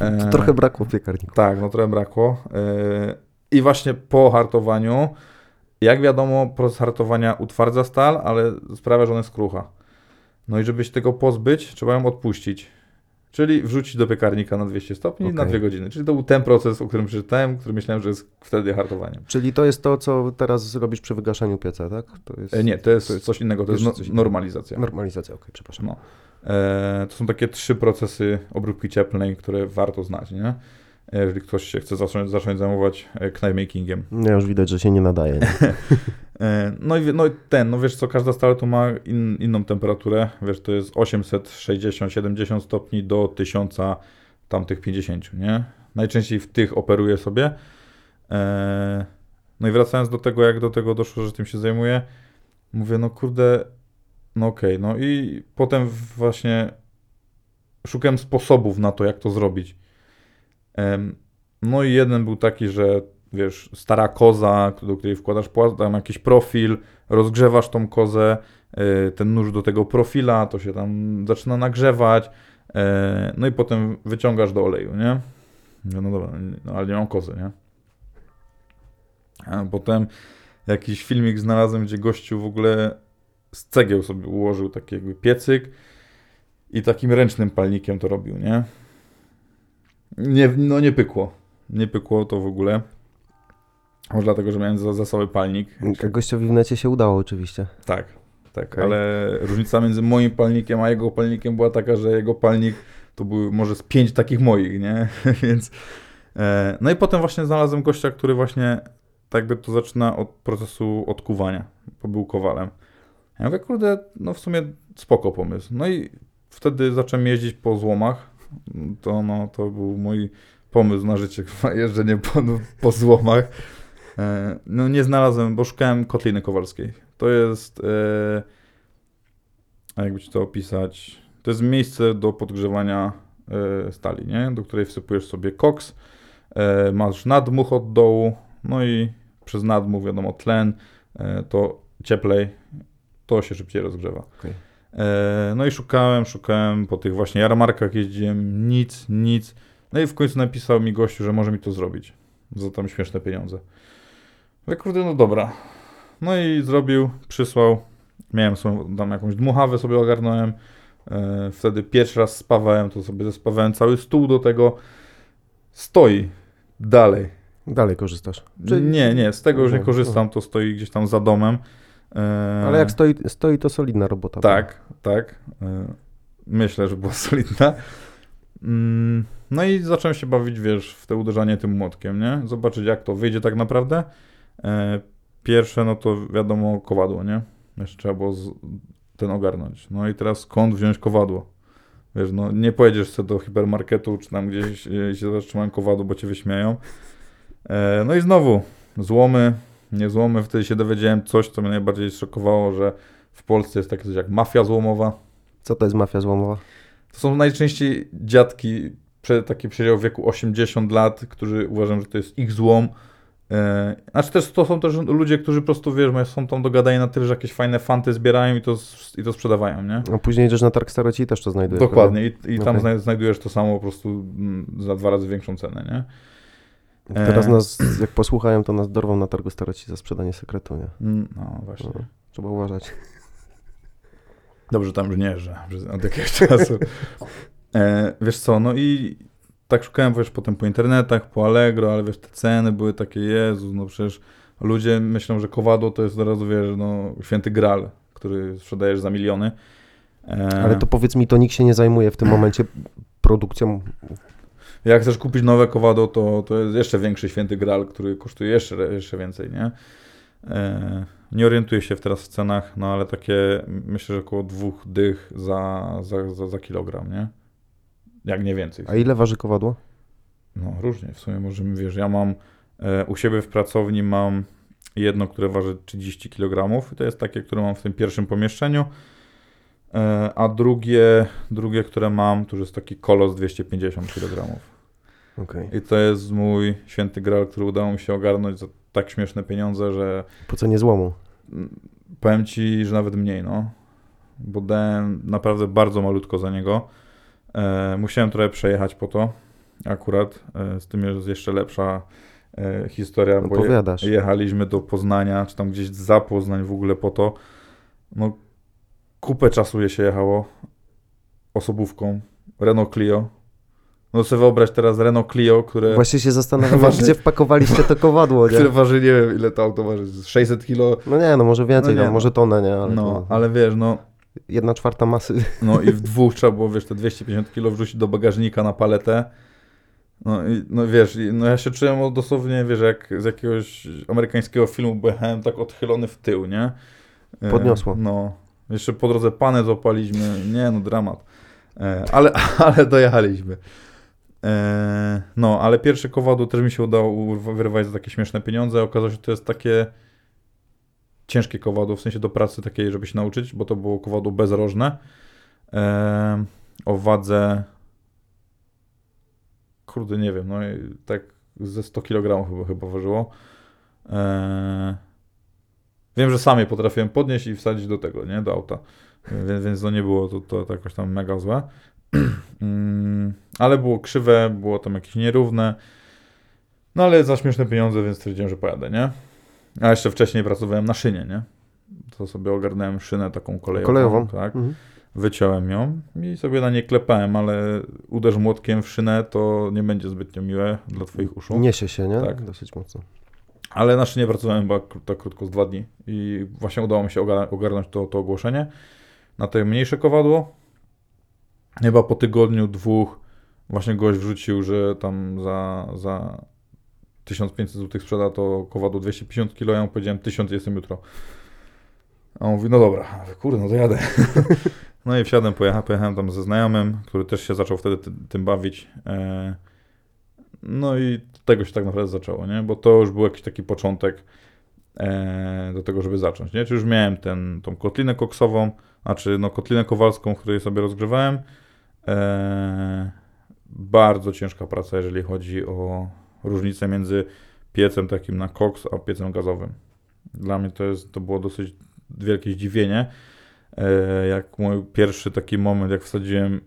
E, To trochę brakło w piekarniku. tak, no trochę brakło. I właśnie po hartowaniu, jak wiadomo, proces hartowania utwardza stal, ale sprawia, że ona jest krucha. No i żeby się tego pozbyć, trzeba ją odpuścić. Czyli wrzucić do piekarnika na 200 stopni na Okej. 2 godziny. Czyli to był ten proces, o którym przeczytałem, który myślałem, że jest wtedy hartowaniem. Czyli to jest to, co teraz zrobisz przy wygaszaniu pieca, tak? To jest E, nie, to jest, to jest coś innego, to jest no, normalizacja. normalizacja, okej, przepraszam. No. E, to są takie trzy procesy obróbki cieplnej, które warto znać, nie? Jeżeli ktoś się chce zacząć, zacząć zajmować e, knifemakingiem. No już widać, że się nie nadaje. Nie? E, No i, no i ten, no wiesz co, każda stal tu ma in, inną temperaturę, wiesz, to jest 860-70 stopni do 1000 tamtych 50, nie? Najczęściej w tych operuję sobie. E, No i wracając do tego, jak do tego doszło, że tym się zajmuję, mówię, no kurde, no okej, no i potem właśnie szukałem sposobów na to, jak to zrobić. No i jeden był taki, że wiesz, stara koza, do której wkładasz tam jakiś profil, rozgrzewasz tą kozę, y, ten nóż do tego profila, to się tam zaczyna nagrzewać, e, no i potem wyciągasz do oleju, nie? No dobra, no, ale nie mam kozy, nie? A potem jakiś filmik znalazłem, gdzie gościu w ogóle z cegieł sobie ułożył taki jakby piecyk i takim ręcznym palnikiem to robił, nie? Nie, no nie pykło. Nie pykło to w ogóle. Może dlatego, że miałem za, za cały palnik. Gościowi w necie się udało oczywiście. Tak, tak, Okej. ale różnica między moim palnikiem a jego palnikiem była taka, że jego palnik to były może z pięć takich moich, nie? Więc. E, no i potem właśnie znalazłem gościa, który właśnie tak by to zaczyna od procesu odkuwania, bo był kowalem. Ja mówię, kurde, no w sumie spoko pomysł. No i wtedy zacząłem jeździć po złomach. To, no, to był mój pomysł na życie, jeżdżenie po, po złomach. E, No nie znalazłem, bo szukałem kotliny kowalskiej. To jest, e, a jakby ci to opisać, to jest miejsce do podgrzewania e, stali, nie? Do której wsypujesz sobie koks, masz nadmuch od dołu, no i przez nadmuch, wiadomo, tlen, to cieplej, to się szybciej rozgrzewa. Okej. E, No i szukałem, szukałem po tych właśnie jarmarkach jeździłem, nic, nic. No i w końcu napisał mi gościu, że może mi to zrobić za tam śmieszne pieniądze. Mówię, kurde, no dobra. No i zrobił, przysłał. Miałem swoją, tam jakąś dmuchawę sobie ogarnąłem. E, wtedy pierwszy raz spawałem, to sobie zespawałem cały stół do tego. Stoi dalej. Dalej korzystasz. Nie, nie, z tego już nie No, korzystam, to stoi gdzieś tam za domem. E, Ale jak stoi, stoi to solidna robota. tak, tak. E, Myślę, że była solidna. Mm, No i zacząłem się bawić, wiesz, w te uderzanie tym młotkiem, nie? Zobaczyć, jak to wyjdzie tak naprawdę. E, Pierwsze, no to wiadomo, kowadło, nie? Jeszcze trzeba było ten ogarnąć. No i teraz skąd wziąć kowadło? Wiesz, no nie pojedziesz sobie do hipermarketu, czy tam gdzieś się zatrzymają kowadło, bo cię wyśmieją. No i znowu, złomy, nie złomy. Wtedy się dowiedziałem coś, co mnie najbardziej szokowało, że w Polsce jest takie coś jak mafia złomowa. Co to jest mafia złomowa? To są najczęściej dziadki, taki przedział wieku 80 lat, którzy uważają, że to jest ich złom. E, znaczy też to są też ludzie, którzy po prostu, wiesz, są tam dogadani na tyle, że jakieś fajne fanty zbierają i to, i to sprzedawają, nie? A później idziesz na targ staroci i też to znajdujesz. Dokładnie. I, i tam znajdujesz to samo po prostu mm, za dwa razy większą cenę, nie? Prawda? Teraz E. nas, jak posłuchają, to nas dorwą na targu staroci za sprzedanie sekretu, nie? Mm, No właśnie. No, trzeba uważać. Dobrze tam już nie przez- od jakiegoś czasu. E, wiesz co, no i tak szukałem wiesz, potem po internetach, po Allegro, ale wiesz, te ceny były takie, Jezu, no przecież ludzie myślą, że kowadło to jest od razu, wiesz, no święty gral, który sprzedajesz za miliony. E, Ale to powiedz mi, to nikt się nie zajmuje w tym momencie produkcją. Jak chcesz kupić nowe kowadło, to, to jest jeszcze większy święty gral, który kosztuje jeszcze, jeszcze więcej, nie? E, nie orientuję się teraz w cenach, no ale takie myślę, że około dwóch dych za, za, za, za kilogram, nie? Jak nie więcej. A ile waży kowadło? No różnie, w sumie możemy, wiesz, ja mam e, u siebie w pracowni mam jedno, które waży 30 kg, to jest takie, które mam w tym pierwszym pomieszczeniu, e, a drugie, drugie, które mam, to już jest taki kolos 250 kg. Okej. I to jest mój święty gral, który udało mi się ogarnąć za tak śmieszne pieniądze, że Po cenie złomu. mm, powiem ci, że nawet mniej, no. Bo dałem naprawdę bardzo malutko za niego. E, musiałem trochę przejechać po to, akurat. E, z tym jest jeszcze lepsza e, historia, bo je, jechaliśmy do Poznania, czy tam gdzieś za Poznań w ogóle po to. No, kupę czasu je się jechało osobówką, Renault Clio. No sobie wyobraź teraz Renault Clio, które... Właśnie się zastanawiam, Właśnie- gdzie wpakowaliście to kowadło, nie? które waży, nie wiem ile to auto waży, z 600 kilo. No nie, no może więcej, No nie, tam, no. może tonę, nie? Ale No, to ale wiesz, no, jedna czwarta masy. no i w dwóch trzeba było, wiesz, te 250 kilo wrzucić do bagażnika na paletę. No i, no wiesz, no ja się czułem dosłownie, wiesz, jak z jakiegoś amerykańskiego filmu, bo jechałem tak odchylony w tył, nie? E, Podniosło. No, jeszcze po drodze panę złapaliśmy, nie no, dramat. E, ale, ale dojechaliśmy. E, no, ale pierwsze kowadło też mi się udało wyrwać za takie śmieszne pieniądze. Okazało się, że to jest takie ciężkie kowadło, w sensie do pracy takiej, żeby się nauczyć, bo to było kowadło bezrożne. E, o wadze kurde, nie wiem, no i tak ze 100 kg chyba, chyba ważyło. E, wiem, że sam je potrafiłem podnieść i wsadzić do tego, nie, do auta. Więc, więc to nie było to, to, to jakoś tam mega złe. Ale było krzywe, było tam jakieś nierówne. No ale za śmieszne pieniądze, więc stwierdziłem, że pojadę, nie? A jeszcze wcześniej pracowałem na szynie, nie? To sobie ogarnąłem szynę taką kolejową. Kolejową? Tak. Mhm. Wyciąłem ją i sobie na nie klepałem, ale uderz młotkiem w szynę, to nie będzie zbytnio miłe dla twoich uszu. Niesie się, nie? Tak. Dosyć mocno. Ale na szynie pracowałem chyba tak krótko z dwa dni i właśnie udało mi się ogar- ogarnąć to, to ogłoszenie na to mniejsze kowadło. Chyba po tygodniu, dwóch właśnie gość wrzucił, że tam za, za 1500 zł sprzeda to kowadło 250 kg, ja mu powiedziałem 1000 jestem jutro. A on mówi, no dobra, kurde, no to jadę. no i wsiadłem, pojechałem, pojechałem tam ze znajomym, który też się zaczął wtedy ty, tym bawić. E, no i tego się tak naprawdę zaczęło, nie? Bo to już był jakiś taki początek e, do tego, żeby zacząć, nie? Czy już miałem ten, tą kotlinę koksową, znaczy no kotlinę kowalską, której sobie rozgrzewałem. Bardzo ciężka praca, jeżeli chodzi o różnicę między piecem takim na koks, a piecem gazowym. Dla mnie to, jest, to było dosyć wielkie zdziwienie. E, jak mój pierwszy taki moment, jak wsadziłem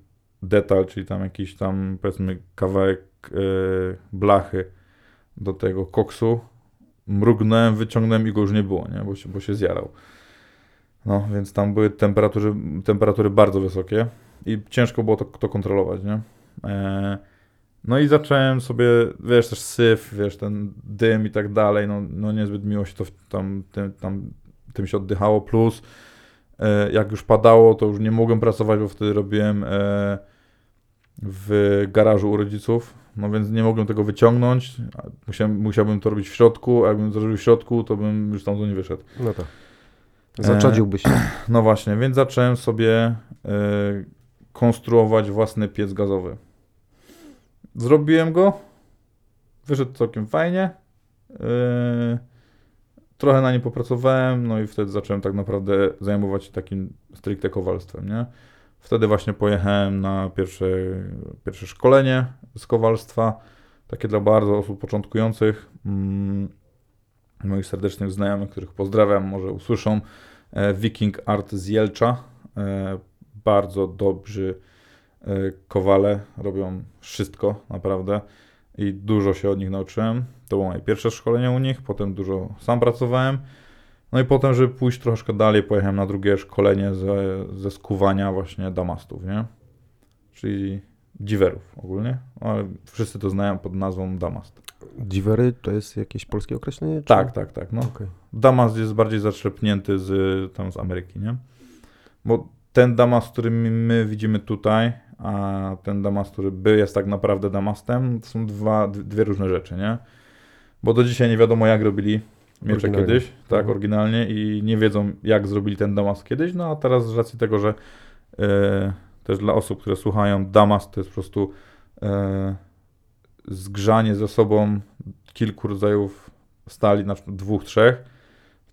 detal, czyli tam jakiś tam powiedzmy kawałek e, blachy do tego koksu, mrugnąłem, wyciągnąłem i go już nie było, nie? Bo, się, bo się zjarał. No, więc tam były temperatury, temperatury bardzo wysokie i ciężko było to, to kontrolować, nie? E, no i zacząłem sobie, wiesz, też syf, wiesz, ten dym i tak dalej, no, no niezbyt miło się to tam, tym, tam tym się oddychało, plus e, jak już padało, to już nie mogłem pracować, bo wtedy robiłem e, w garażu u rodziców, no więc nie mogłem tego wyciągnąć, musiałem, musiałbym to robić w środku, a jakbym to robił w środku, to bym już tam nie wyszedł. No tak. Zaczadziłbyś się. No właśnie, więc zacząłem sobie konstruować własny piec gazowy. Zrobiłem go, wyszedł całkiem fajnie. Yy, trochę na nim popracowałem, no i wtedy zacząłem tak naprawdę zajmować się takim stricte kowalstwem, nie? Wtedy właśnie pojechałem na pierwsze, pierwsze szkolenie z kowalstwa, takie dla bardzo osób początkujących, mm, moich serdecznych znajomych, których pozdrawiam, może usłyszą. E, Viking Art z Jelcza, e, bardzo dobrzy e, kowale, robią wszystko naprawdę i dużo się od nich nauczyłem. To było moje pierwsze szkolenie u nich, potem dużo sam pracowałem. No i potem, żeby pójść troszkę dalej, pojechałem na drugie szkolenie ze, ze skuwania właśnie damastów, nie? Czyli dziwerów ogólnie, ale wszyscy to znają pod nazwą damast. Dziwery to jest jakieś polskie określenie? Czy... Tak, tak, tak. No. Okej. Damast jest bardziej zaczerpnięty z, tam z Ameryki, nie? Bo ten damast, który my, my widzimy tutaj, a ten damast, który by jest tak naprawdę damastem, to są dwa, dwie różne rzeczy, nie? Bo do dzisiaj nie wiadomo, jak robili miecze kiedyś, tak, Mhm. oryginalnie i nie wiedzą, jak zrobili ten damast kiedyś, no a teraz z racji tego, że e, też dla osób, które słuchają, damast to jest po prostu e, zgrzanie ze sobą kilku rodzajów stali, na przykład dwóch, trzech,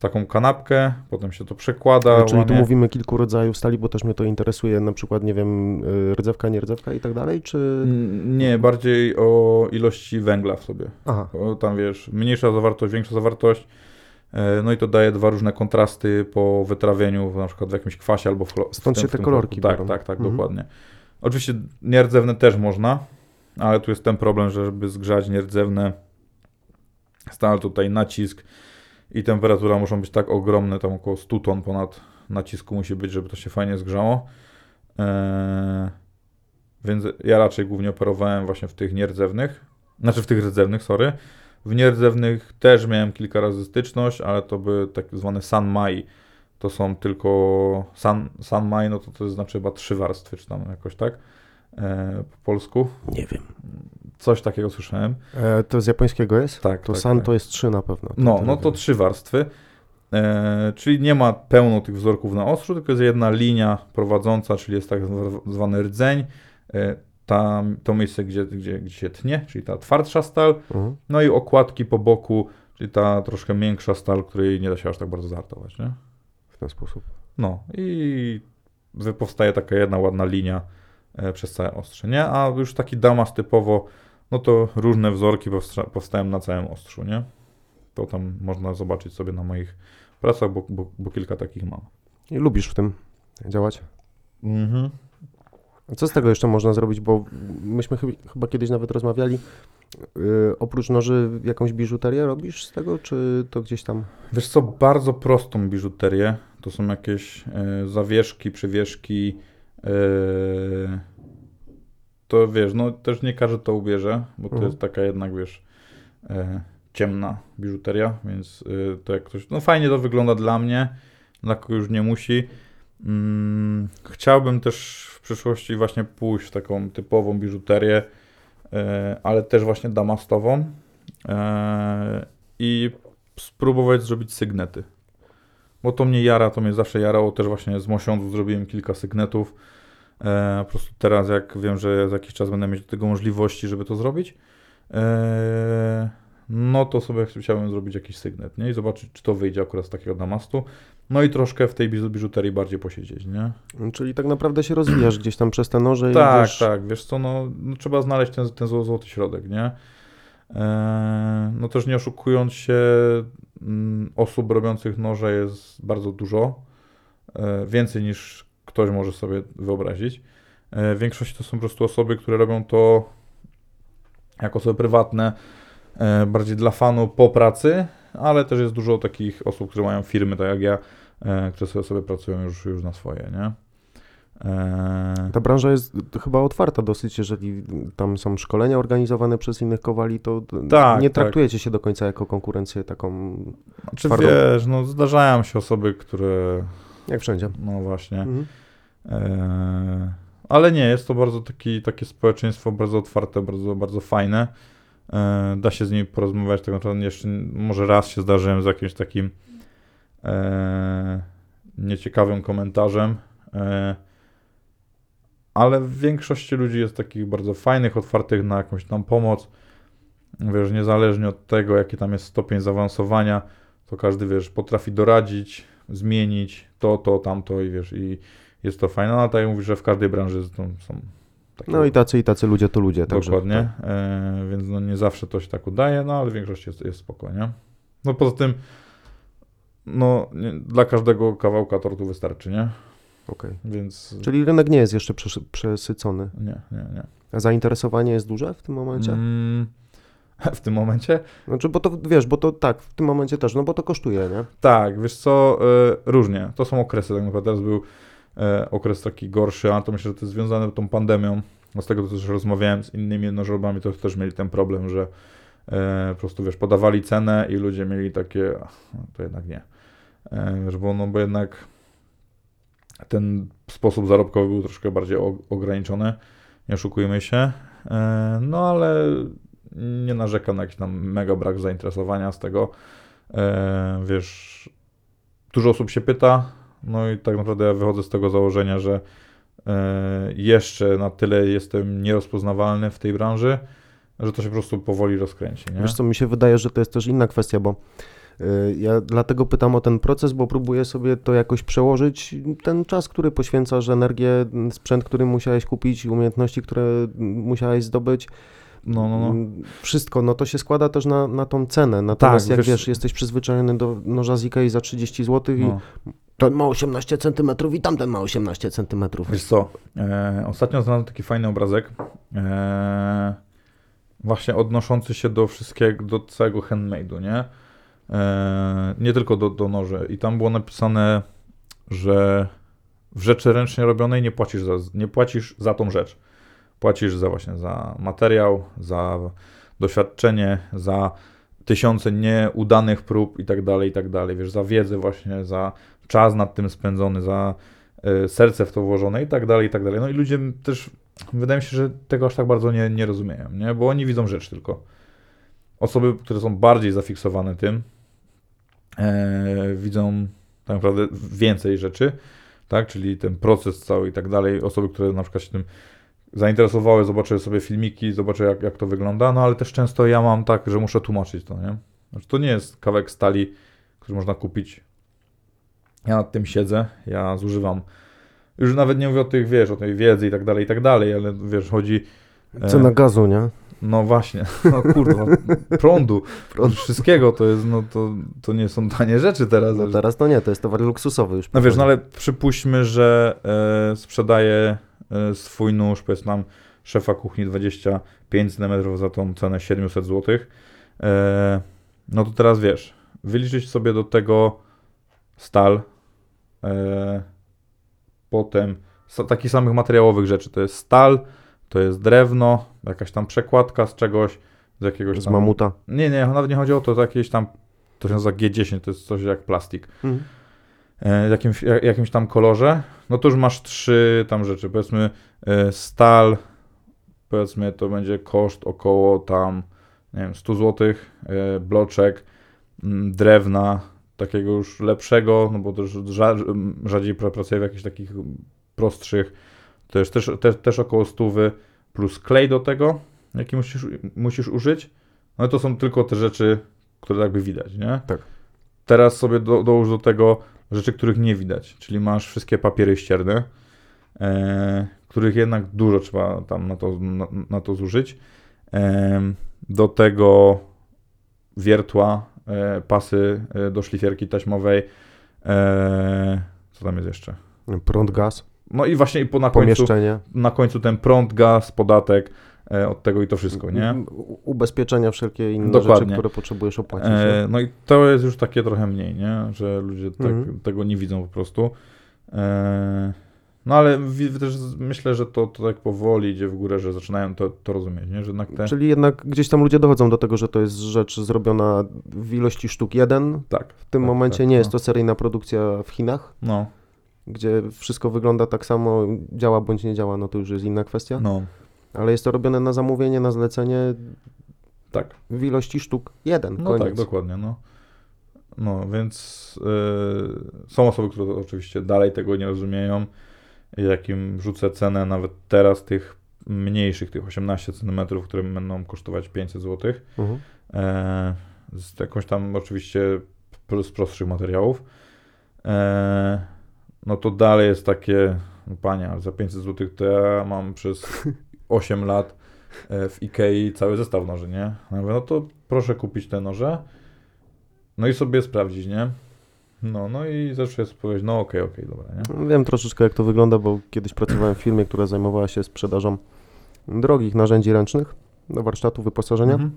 taką kanapkę, potem się to przekłada, Czyli tu łamie. mówimy kilku rodzajów stali, bo też mnie to interesuje, na przykład, nie wiem, y, rdzewka, nie rdzewka i tak dalej, czy... Nie, bardziej o ilości węgla w sobie. Aha, tam wiesz, mniejsza zawartość, większa zawartość. e, No i to daje dwa różne kontrasty po wytrawieniu, na przykład w jakimś kwasie albo w chlo- w Stąd tym- się te kolorki. Tak, biorą. tak, tak, Mhm. dokładnie. Oczywiście nierdzewne też można, ale tu jest ten problem, że żeby zgrzać nierdzewne stal tutaj nacisk i temperatura muszą być tak ogromne, tam około 100 ton ponad nacisku musi być, żeby to się fajnie zgrzało. Eee, więc ja raczej głównie operowałem właśnie w tych nierdzewnych, znaczy w tych rdzewnych, sorry. W nierdzewnych też miałem kilka razy styczność, ale to były tak zwane sanmai. To są tylko san, sanmai, no to to znaczy chyba trzy warstwy, czy tam jakoś tak e, po polsku. nie wiem. Coś takiego słyszałem. E, to z japońskiego jest? Tak, To tak, san tak. to jest trzy na pewno. No, tyle no to wiem. trzy warstwy. E, czyli nie ma pełno tych wzorków na ostrzu, tylko jest jedna linia prowadząca, czyli jest tak zwany rdzeń. E, tam, to miejsce, gdzie, gdzie, gdzie się tnie, czyli ta twardsza stal. Mhm. No i okładki po boku, czyli ta troszkę miększa stal, której nie da się aż tak bardzo zahartować, nie? W ten sposób. No i powstaje taka jedna ładna linia e, przez całe ostrze, nie? A już taki damas typowo, no to różne wzorki powstają na całym ostrzu, nie? To tam można zobaczyć sobie na moich pracach, bo, bo, bo kilka takich mam. I lubisz w tym działać? Mhm. Co z tego jeszcze można zrobić, bo myśmy chyba, kiedyś nawet rozmawiali, yy, oprócz noży jakąś biżuterię robisz z tego, czy to gdzieś tam... Wiesz co, bardzo prostą biżuterię. To są jakieś e, zawieszki, przywieszki. E, to wiesz, no też nie każdy to ubierze, bo to Mhm. jest taka jednak, wiesz, e, ciemna biżuteria, więc e, to jak ktoś, no fajnie to wygląda dla mnie, dla kogo już nie musi. Mm, chciałbym też w przyszłości właśnie pójść w taką typową biżuterię, e, ale też właśnie damastową e, i spróbować zrobić sygnety. Bo to mnie jara, to mnie zawsze jarało. Też właśnie z Mosiądzu zrobiłem kilka sygnetów. E, po prostu teraz, jak wiem, że za jakiś czas będę mieć do tego możliwości, żeby to zrobić, e, no to sobie chciałbym zrobić jakiś sygnet, nie? I zobaczyć, czy to wyjdzie akurat z takiego damastu. No i troszkę w tej biżu- biżuterii bardziej posiedzieć, nie? Czyli tak naprawdę się rozwijasz gdzieś tam przez te noże i Tak, wiesz... tak, wiesz co, no, no trzeba znaleźć ten, ten zło- złoty środek, nie? E, no też nie oszukując się, mm, osób robiących noże jest bardzo dużo, e, więcej niż ktoś może sobie wyobrazić. E, w większości to są po prostu osoby, które robią to jako osoby prywatne, e, bardziej dla fanu po pracy, ale też jest dużo takich osób, które mają firmy, tak jak ja, e, które sobie, sobie pracują już, już na swoje, nie? Ta branża jest chyba otwarta dosyć, jeżeli tam są szkolenia organizowane przez innych kowali, to Tak, nie tak. traktujecie się do końca jako konkurencję taką, Znaczy twardą. wiesz, no zdarzają się osoby, które, jak wszędzie. no właśnie, Mhm. E, ale nie, jest to bardzo taki, takie społeczeństwo bardzo otwarte, bardzo, bardzo fajne. E, da się z nimi porozmawiać, tak naprawdę jeszcze może raz się zdarzyłem z jakimś takim e, nieciekawym komentarzem. Ale w większości ludzi jest takich bardzo fajnych, otwartych na jakąś tam pomoc. Wiesz, niezależnie od tego, jaki tam jest stopień zaawansowania, to każdy, wiesz, potrafi doradzić, zmienić to, to, tamto i wiesz, i jest to fajne. No, ale tak jak mówisz, że w każdej branży są, takie No i tacy i tacy ludzie to ludzie. Także, Dokładnie, e, więc no nie zawsze to się tak udaje, no ale w większości jest, jest spoko, nie? No poza tym, no nie, dla każdego kawałka tortu wystarczy, nie? Okej. Więc Czyli rynek nie jest jeszcze przes- przesycony. nie, nie, nie. A zainteresowanie jest duże w tym momencie? Mm, w tym momencie? Znaczy, bo to wiesz, bo to tak, w tym momencie też, no bo to kosztuje, nie? Tak, wiesz co, e, różnie. To są okresy, tak naprawdę teraz był okres taki gorszy, a to myślę, że to jest związane z tą pandemią. No z tego też rozmawiałem z innymi jednożerbami, to też mieli ten problem, że e, po prostu, wiesz, podawali cenę i ludzie mieli takie, "Ach, no to jednak nie. E, wiesz, bo, no, bo jednak ten sposób zarobkowy był troszkę bardziej ograniczony, nie oszukujmy się. E, no ale nie narzekam na jakiś tam mega brak zainteresowania z tego. E, wiesz, dużo osób się pyta, no i tak naprawdę ja wychodzę z tego założenia, że e, jeszcze na tyle jestem nierozpoznawalny w tej branży, że to się po prostu powoli rozkręci, nie? Wiesz co, mi się wydaje, że to jest też inna kwestia, bo y, ja dlatego pytam o ten proces, bo próbuję sobie to jakoś przełożyć, ten czas, który poświęcasz, energię, sprzęt, który musiałeś kupić, umiejętności, które musiałeś zdobyć, No, no, no. Wszystko, no to się składa też na, na tą cenę. Natomiast Tak, jak wiesz- wiesz, jesteś przyzwyczajony do noża z Ikei za 30 zł i no. Ten ma 18 cm i tamten ma 18 cm. Wiesz co, e, ostatnio znalazłem taki fajny obrazek, e, właśnie odnoszący się do wszystkiego, do całego handmade'u, nie? E, nie tylko do, do noży. I tam było napisane, że w rzeczy ręcznie robionej nie płacisz za, nie płacisz za tą rzecz. Płacisz za właśnie za materiał, za doświadczenie, za tysiące nieudanych prób i tak dalej, i tak dalej. Wiesz, za wiedzę właśnie, za czas nad tym spędzony, za e, serce w to włożone i tak dalej, i tak dalej. No i ludzie też, wydaje mi się, że tego aż tak bardzo nie, nie rozumieją, nie? Bo oni widzą rzecz tylko. Osoby, które są bardziej zafiksowane tym, e, widzą tak naprawdę więcej rzeczy, tak? Czyli ten proces cały i tak dalej. Osoby, które na przykład się tym zainteresowały, zobaczyły sobie filmiki, zobaczyły jak, jak to wygląda, no ale też często ja mam tak, że muszę tłumaczyć to, nie? Znaczy, to nie jest kawałek stali, który można kupić. Ja nad tym siedzę, ja zużywam. Już nawet nie mówię o tych, wiesz, o tej wiedzy i tak dalej, i tak dalej, ale wiesz, chodzi. e, Cena gazu, nie? No właśnie, no kurwa, prądu, wszystkiego to jest, no to, to nie są tanie rzeczy teraz. No teraz to nie, to jest towar luksusowy już. No wiesz, no ale przypuśćmy, że e, sprzedaje e, swój nóż, powiedzmy nam szefa kuchni 25 cm za tą cenę 700 zł. E, no to teraz wiesz, wyliczyć sobie do tego stal, potem sa- takich samych materiałowych rzeczy, to jest stal, to jest drewno, jakaś tam przekładka z czegoś, z jakiegoś Z tam... mamuta. Nie, nie, nawet nie chodzi o to, to jakieś tam, to się nazywa G10, to jest coś jak plastik Mhm. e, jakimś, ja- jakimś tam kolorze, no to już masz trzy tam rzeczy. Powiedzmy e, stal, powiedzmy to będzie koszt około tam, nie wiem, 100 zł, e, bloczek, mm, drewna, takiego już lepszego, no bo też rza, rzadziej pra- pracuję w jakichś takich prostszych, to jest też, też, też około 100 plus klej do tego, jaki musisz, musisz użyć. No to są tylko te rzeczy, które jakby widać, nie? Tak. Teraz sobie do, dołóż do tego rzeczy, których nie widać, czyli masz wszystkie papiery ścierne, e, których jednak dużo trzeba tam na to, na, na to zużyć. Em, do tego wiertła, e, pasy e, do szlifierki taśmowej. E, co tam jest jeszcze? Prąd, gaz, No i właśnie i po na końcu, na końcu ten prąd, gaz, podatek e, od tego i to wszystko, nie? Ubezpieczenia, wszelkie inne Dokładnie. rzeczy, które potrzebujesz opłacić. E, no i to jest już takie trochę mniej, nie? Że ludzie tak, Mhm. tego nie widzą po prostu. E, no ale też myślę, że to, to tak powoli idzie w górę, że zaczynają to, to rozumieć, nie? Że jednak te... Czyli jednak gdzieś tam ludzie dochodzą do tego, że to jest rzecz zrobiona w ilości sztuk jeden. Tak. W tym tak, momencie tak, nie no. jest to seryjna produkcja w Chinach, No, gdzie wszystko wygląda tak samo, działa bądź nie działa, no to już jest inna kwestia. no, Ale jest to robione na zamówienie, na zlecenie tak. w ilości sztuk jeden, No koniec. tak, dokładnie, no. No, więc y, są osoby, które oczywiście dalej tego nie rozumieją. Jakim rzucę cenę nawet teraz tych mniejszych, tych 18 cm, które będą kosztować 500 zł. Mhm. E, z jakąś tam oczywiście z prostszych materiałów. E, no to dalej jest takie, no panie, ale za 500 zł to ja mam przez 8 lat e, w Ikei cały zestaw noży, nie? Ja mówię, no to proszę kupić te noże, no i sobie sprawdzić, nie? No, no i zawsze jest powiedzieć, no okej, okej, dobra, nie? Wiem troszeczkę jak to wygląda, bo kiedyś pracowałem w firmie, która zajmowała się sprzedażą drogich narzędzi ręcznych do warsztatu wyposażenia. Mhm.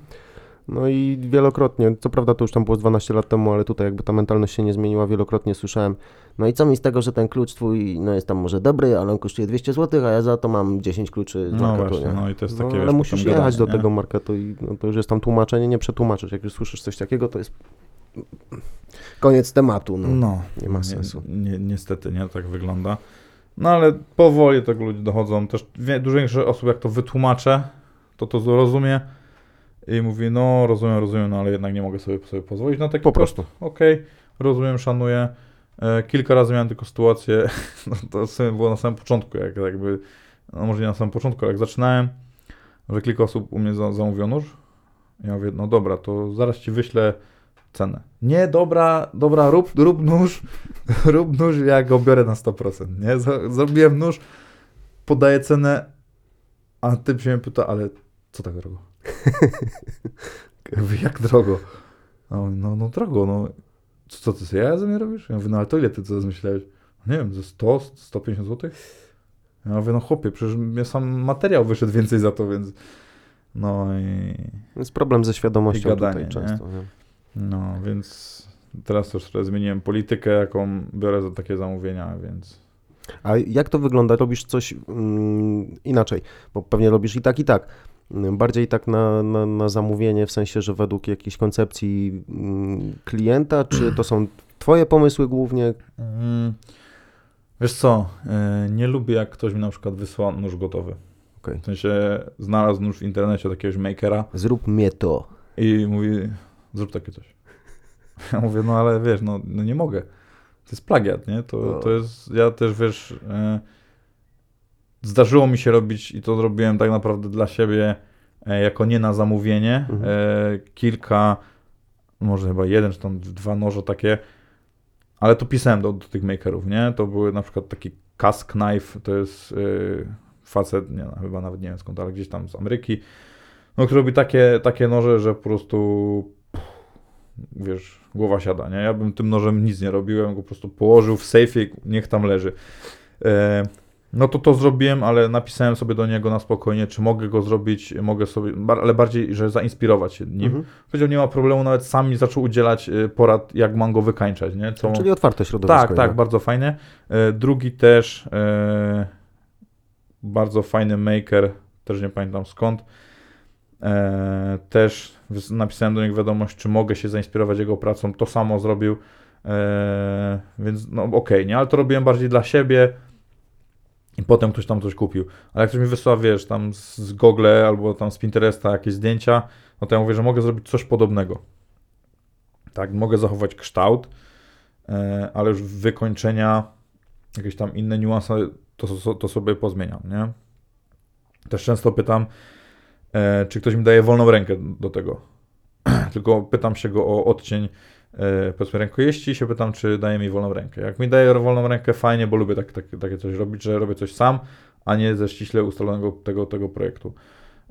No i wielokrotnie, co prawda to już tam było z 12 lat temu, ale tutaj jakby ta mentalność się nie zmieniła, wielokrotnie słyszałem, no i co mi z tego, że ten klucz twój, no jest tam może dobry, ale on kosztuje 200 zł, a ja za to mam 10 kluczy z No marketu, właśnie, nie? no i to jest No, takie, ale wiesz, musisz potem jechać do gadanie, nie? tego marketu i no, to już jest tam tłumaczenie, nie przetłumaczysz. Jak już słyszysz coś takiego, to jest koniec tematu. No. No, Nie ma sensu. Nie, nie, niestety, nie, tak wygląda. No ale powoli tego ludzie dochodzą. Też dużo większość osób, jak to wytłumaczę, to to zrozumie i mówi, no rozumiem, rozumiem, no ale jednak nie mogę sobie, sobie pozwolić na taki Po koszt. prostu. Okej, rozumiem, szanuję. E, kilka razy miałem tylko sytuację, no to było na samym początku, jak jakby, no może nie na samym początku, ale jak zaczynałem, że kilka osób u mnie za, zamówiło nóż. Ja mówię, no dobra, to zaraz ci wyślę cenę. Nie, dobra, dobra, rób, rób nóż, rób nóż, ja go biorę na 100%, nie? Zrobiłem nóż, podaję cenę, a ty się mnie pyta, ale co tak drogo? Jak drogo? On, no, no drogo, no. Co, co ty sobie ja ze mnie robisz? Ja mówię, no ale to ile ty co zmyślałeś? Nie wiem, ze 100, 150 zł? Ja mówię, no chłopie, przecież mnie sam materiał wyszedł więcej za to, więc... No i... Jest problem ze świadomością gadanie, tutaj nie? często. Nie? No, więc teraz też trochę zmieniłem politykę, jaką biorę za takie zamówienia, więc... A jak to wygląda? Robisz coś mm, inaczej, bo pewnie robisz i tak, i tak. Bardziej tak na, na, na zamówienie, w sensie, że według jakiejś koncepcji mm, klienta, czy to są twoje pomysły głównie? Mm, wiesz co, yy, nie lubię jak ktoś mi na przykład wysła nóż gotowy. Okej. W sensie znalazł nóż w internecie od jakiegoś makera Zrób mnie to. i mówi, zrób takie coś. Ja mówię, no ale wiesz, no, no nie mogę. To jest plagiat, nie? To, No. to jest, ja też wiesz, e, zdarzyło mi się robić i to zrobiłem tak naprawdę dla siebie, e, jako nie na zamówienie, Mhm. e, kilka, może chyba jeden czy tam dwa noże takie, ale to pisałem do, do tych makerów, nie? To były na przykład taki Cask Knife, to jest facet, nie, no, chyba nawet nie wiem skąd, ale gdzieś tam z Ameryki, no, który robi takie, takie noże, że po prostu wiesz, głowa siada, nie? Ja bym tym nożem nic nie robił, ja bym go po prostu położył w sejfie, niech tam leży. E, no to to zrobiłem, ale napisałem sobie do niego na spokojnie, czy mogę go zrobić, mogę sobie, ale bardziej, że zainspirować się nim. Mhm. Powiedział, nie ma problemu, nawet sam mi zaczął udzielać e, porad, jak mam go wykańczać, nie? Co... Czyli otwarte środowisko. Tak, tak, bardzo fajnie. E, Drugi też e, bardzo fajny maker, też nie pamiętam skąd. E, też napisałem do niego wiadomość, czy mogę się zainspirować jego pracą. To samo zrobił. E, więc no okej, nie? Ale to robiłem bardziej dla siebie. I potem ktoś tam coś kupił. Ale jak ktoś mi wysłał, wiesz, tam z, Google albo tam z Pinteresta jakieś zdjęcia, no to ja mówię, że mogę zrobić coś podobnego. Tak, mogę zachować kształt, e, ale już wykończenia, jakieś tam inne niuanse, to, to, sobie pozmieniam, nie? Też często pytam, czy ktoś mi daje wolną rękę do tego. Tylko pytam się go o odcień, e, powiedzmy, rękojeści się pytam, czy daje mi wolną rękę. Jak mi daje wolną rękę, fajnie, bo lubię tak, tak, takie coś robić, że robię coś sam, a nie ze ściśle ustalonego tego, tego projektu.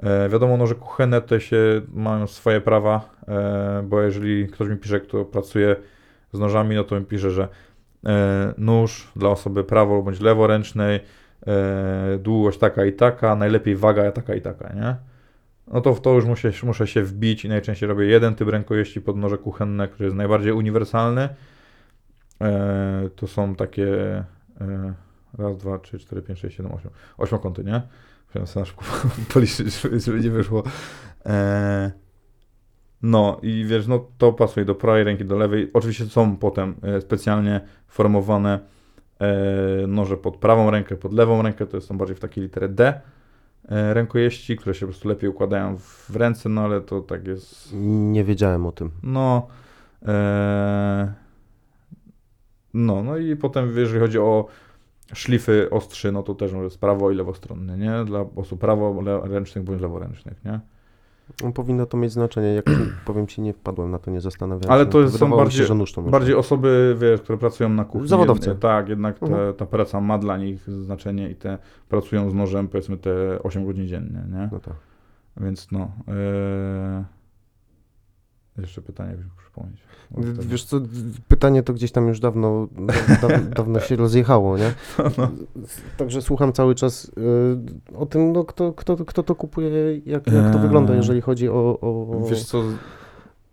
E, wiadomo, no, że kuchenne tutaj się mają swoje prawa, e, bo jeżeli ktoś mi pisze, kto pracuje z nożami, no to mi pisze, że e, nóż dla osoby prawo bądź leworęcznej, e, długość taka i taka, najlepiej waga taka i taka, nie? No to w to już muszę, muszę się wbić i najczęściej robię jeden typ rękojeści pod noże kuchenne, który jest najbardziej uniwersalny. E, to są takie e, raz, dwa, trzy, cztery, pięć, sześć, siedem, osiem. Ośmiokąty, nie? Musiałem sobie na szybko policzyć, żeby, nie wyszło. E, no i wiesz, no to pasuje do prawej ręki, do lewej. Oczywiście są potem e, specjalnie formowane e, noże pod prawą rękę, pod lewą rękę, to są bardziej w takiej literę D rękojeści, które się po prostu lepiej układają w, ręce, no ale to tak jest Nie wiedziałem o tym. no. E, no, no i potem jeżeli chodzi o szlify ostrzy, no to też może jest prawo i lewostronny, nie? Dla osób praworęcznych bądź leworęcznych, nie? No, powinno to mieć znaczenie, jak powiem ci, nie wpadłem na to, nie zastanawiałem Ale się. to jest- są Wydawało mi bardziej- się, że nóż to może. Bardziej osoby, wiesz, które pracują na kuchni. Zawodowcy. Jed- Tak, jednak te, Mhm. ta praca ma dla nich znaczenie i te pracują z nożem powiedzmy te 8 godzin dziennie, nie? No tak. Więc no. E... Jeszcze pytanie, mógł przypomnieć. Wiesz co, pytanie to gdzieś tam już dawno, da, da, dawno się rozjechało, nie? No. Także słucham cały czas y, o tym, no, kto, kto, kto to kupuje, jak, jak to Eee. wygląda, jeżeli chodzi o, o, Wiesz co,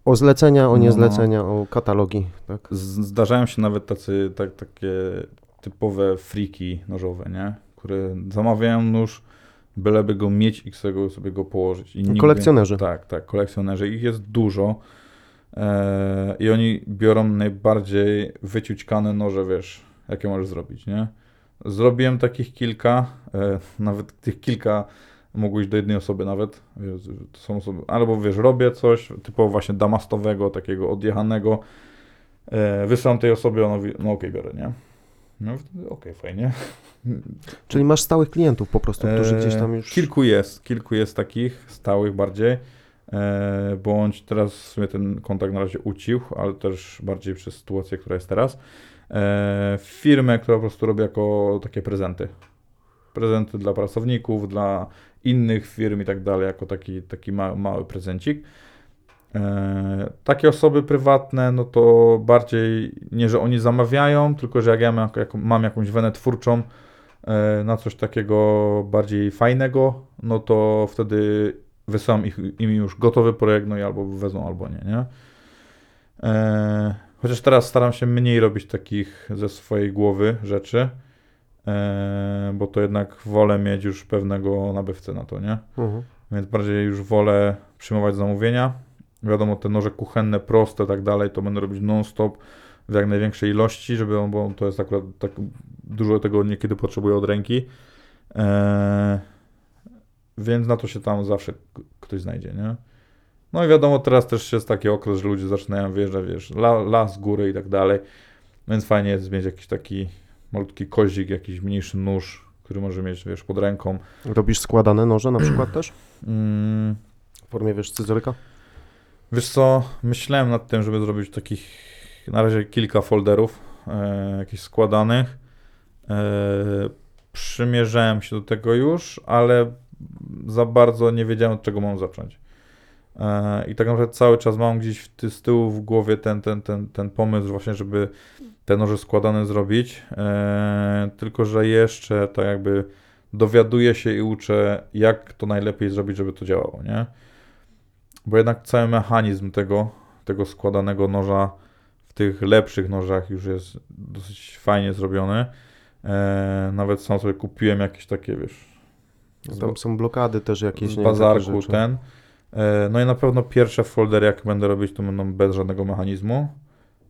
o zlecenia, o No, niezlecenia, o katalogi, tak? zdarzają się nawet tacy, tak, takie typowe friki nożowe, nie? Które zamawiają nóż, byleby go mieć i sobie go położyć. I nigdy- Kolekcjonerzy. Tak, tak, kolekcjonerzy. Ich jest dużo. E, I oni biorą najbardziej wyciućkane noże, wiesz, jakie możesz zrobić, nie? Zrobiłem takich kilka, e, nawet tych kilka mogło iść do jednej osoby nawet. Wiesz, To są osoby, albo wiesz, robię coś typowo właśnie damastowego, takiego odjechanego, e, wysyłam tej osobie, ona mówi, no okej, biorę, nie? No wtedy okej, fajnie. Czyli masz stałych klientów po prostu, którzy gdzieś tam już... Kilku jest, kilku jest takich stałych bardziej. E, bądź teraz w sumie ten kontakt na razie ucichł, ale też bardziej przez sytuację, która jest teraz. E, firmę, która po prostu robi jako takie prezenty. Prezenty dla pracowników, dla innych firm i tak dalej, jako taki, taki ma, mały prezencik. E, takie osoby prywatne, no to bardziej nie, że oni zamawiają, tylko że jak ja mam, jak, mam jakąś wenę twórczą, e, na coś takiego bardziej fajnego, no to wtedy wysyłam ich, im już gotowy projekt, no i albo wezmą, albo nie, nie? E, chociaż teraz staram się mniej robić takich ze swojej głowy rzeczy, e, bo to jednak wolę mieć już pewnego nabywcę na to, nie? Mhm. Więc bardziej już wolę przyjmować zamówienia. Wiadomo, te noże kuchenne, proste, tak dalej, to będę robić non-stop w jak największej ilości, żeby on, bo to jest akurat tak dużo tego niekiedy potrzebuję od ręki. Eee, więc na to się tam zawsze ktoś znajdzie, nie? No i wiadomo, teraz też jest taki okres, że ludzie zaczynają wyjeżdżać, wiesz, la, las, góry i tak dalej. Więc fajnie jest mieć jakiś taki malutki kozik, jakiś mniejszy nóż, który może mieć, wiesz, pod ręką. Robisz składane noże na przykład też? Mm, W formie, wiesz, scyzoryka? Wiesz co, myślałem nad tym, żeby zrobić takich na razie kilka folderów e, jakichś składanych. E, przymierzałem się do tego już, ale za bardzo nie wiedziałem od czego mam zacząć. E, I tak naprawdę cały czas mam gdzieś w z tyłu w głowie ten, ten, ten, ten pomysł właśnie, żeby te noże składane zrobić. E, tylko, że jeszcze tak jakby dowiaduję się i uczę, jak to najlepiej zrobić, żeby to działało, nie? Bo jednak cały mechanizm tego, tego składanego noża w tych lepszych nożach już jest dosyć fajnie zrobiony. E, nawet sam sobie kupiłem jakieś takie, wiesz, z, Tam są blokady też jakieś, z nie bazarku ten. E, no i na pewno pierwsze foldery, jak będę robić, to będą bez żadnego mechanizmu.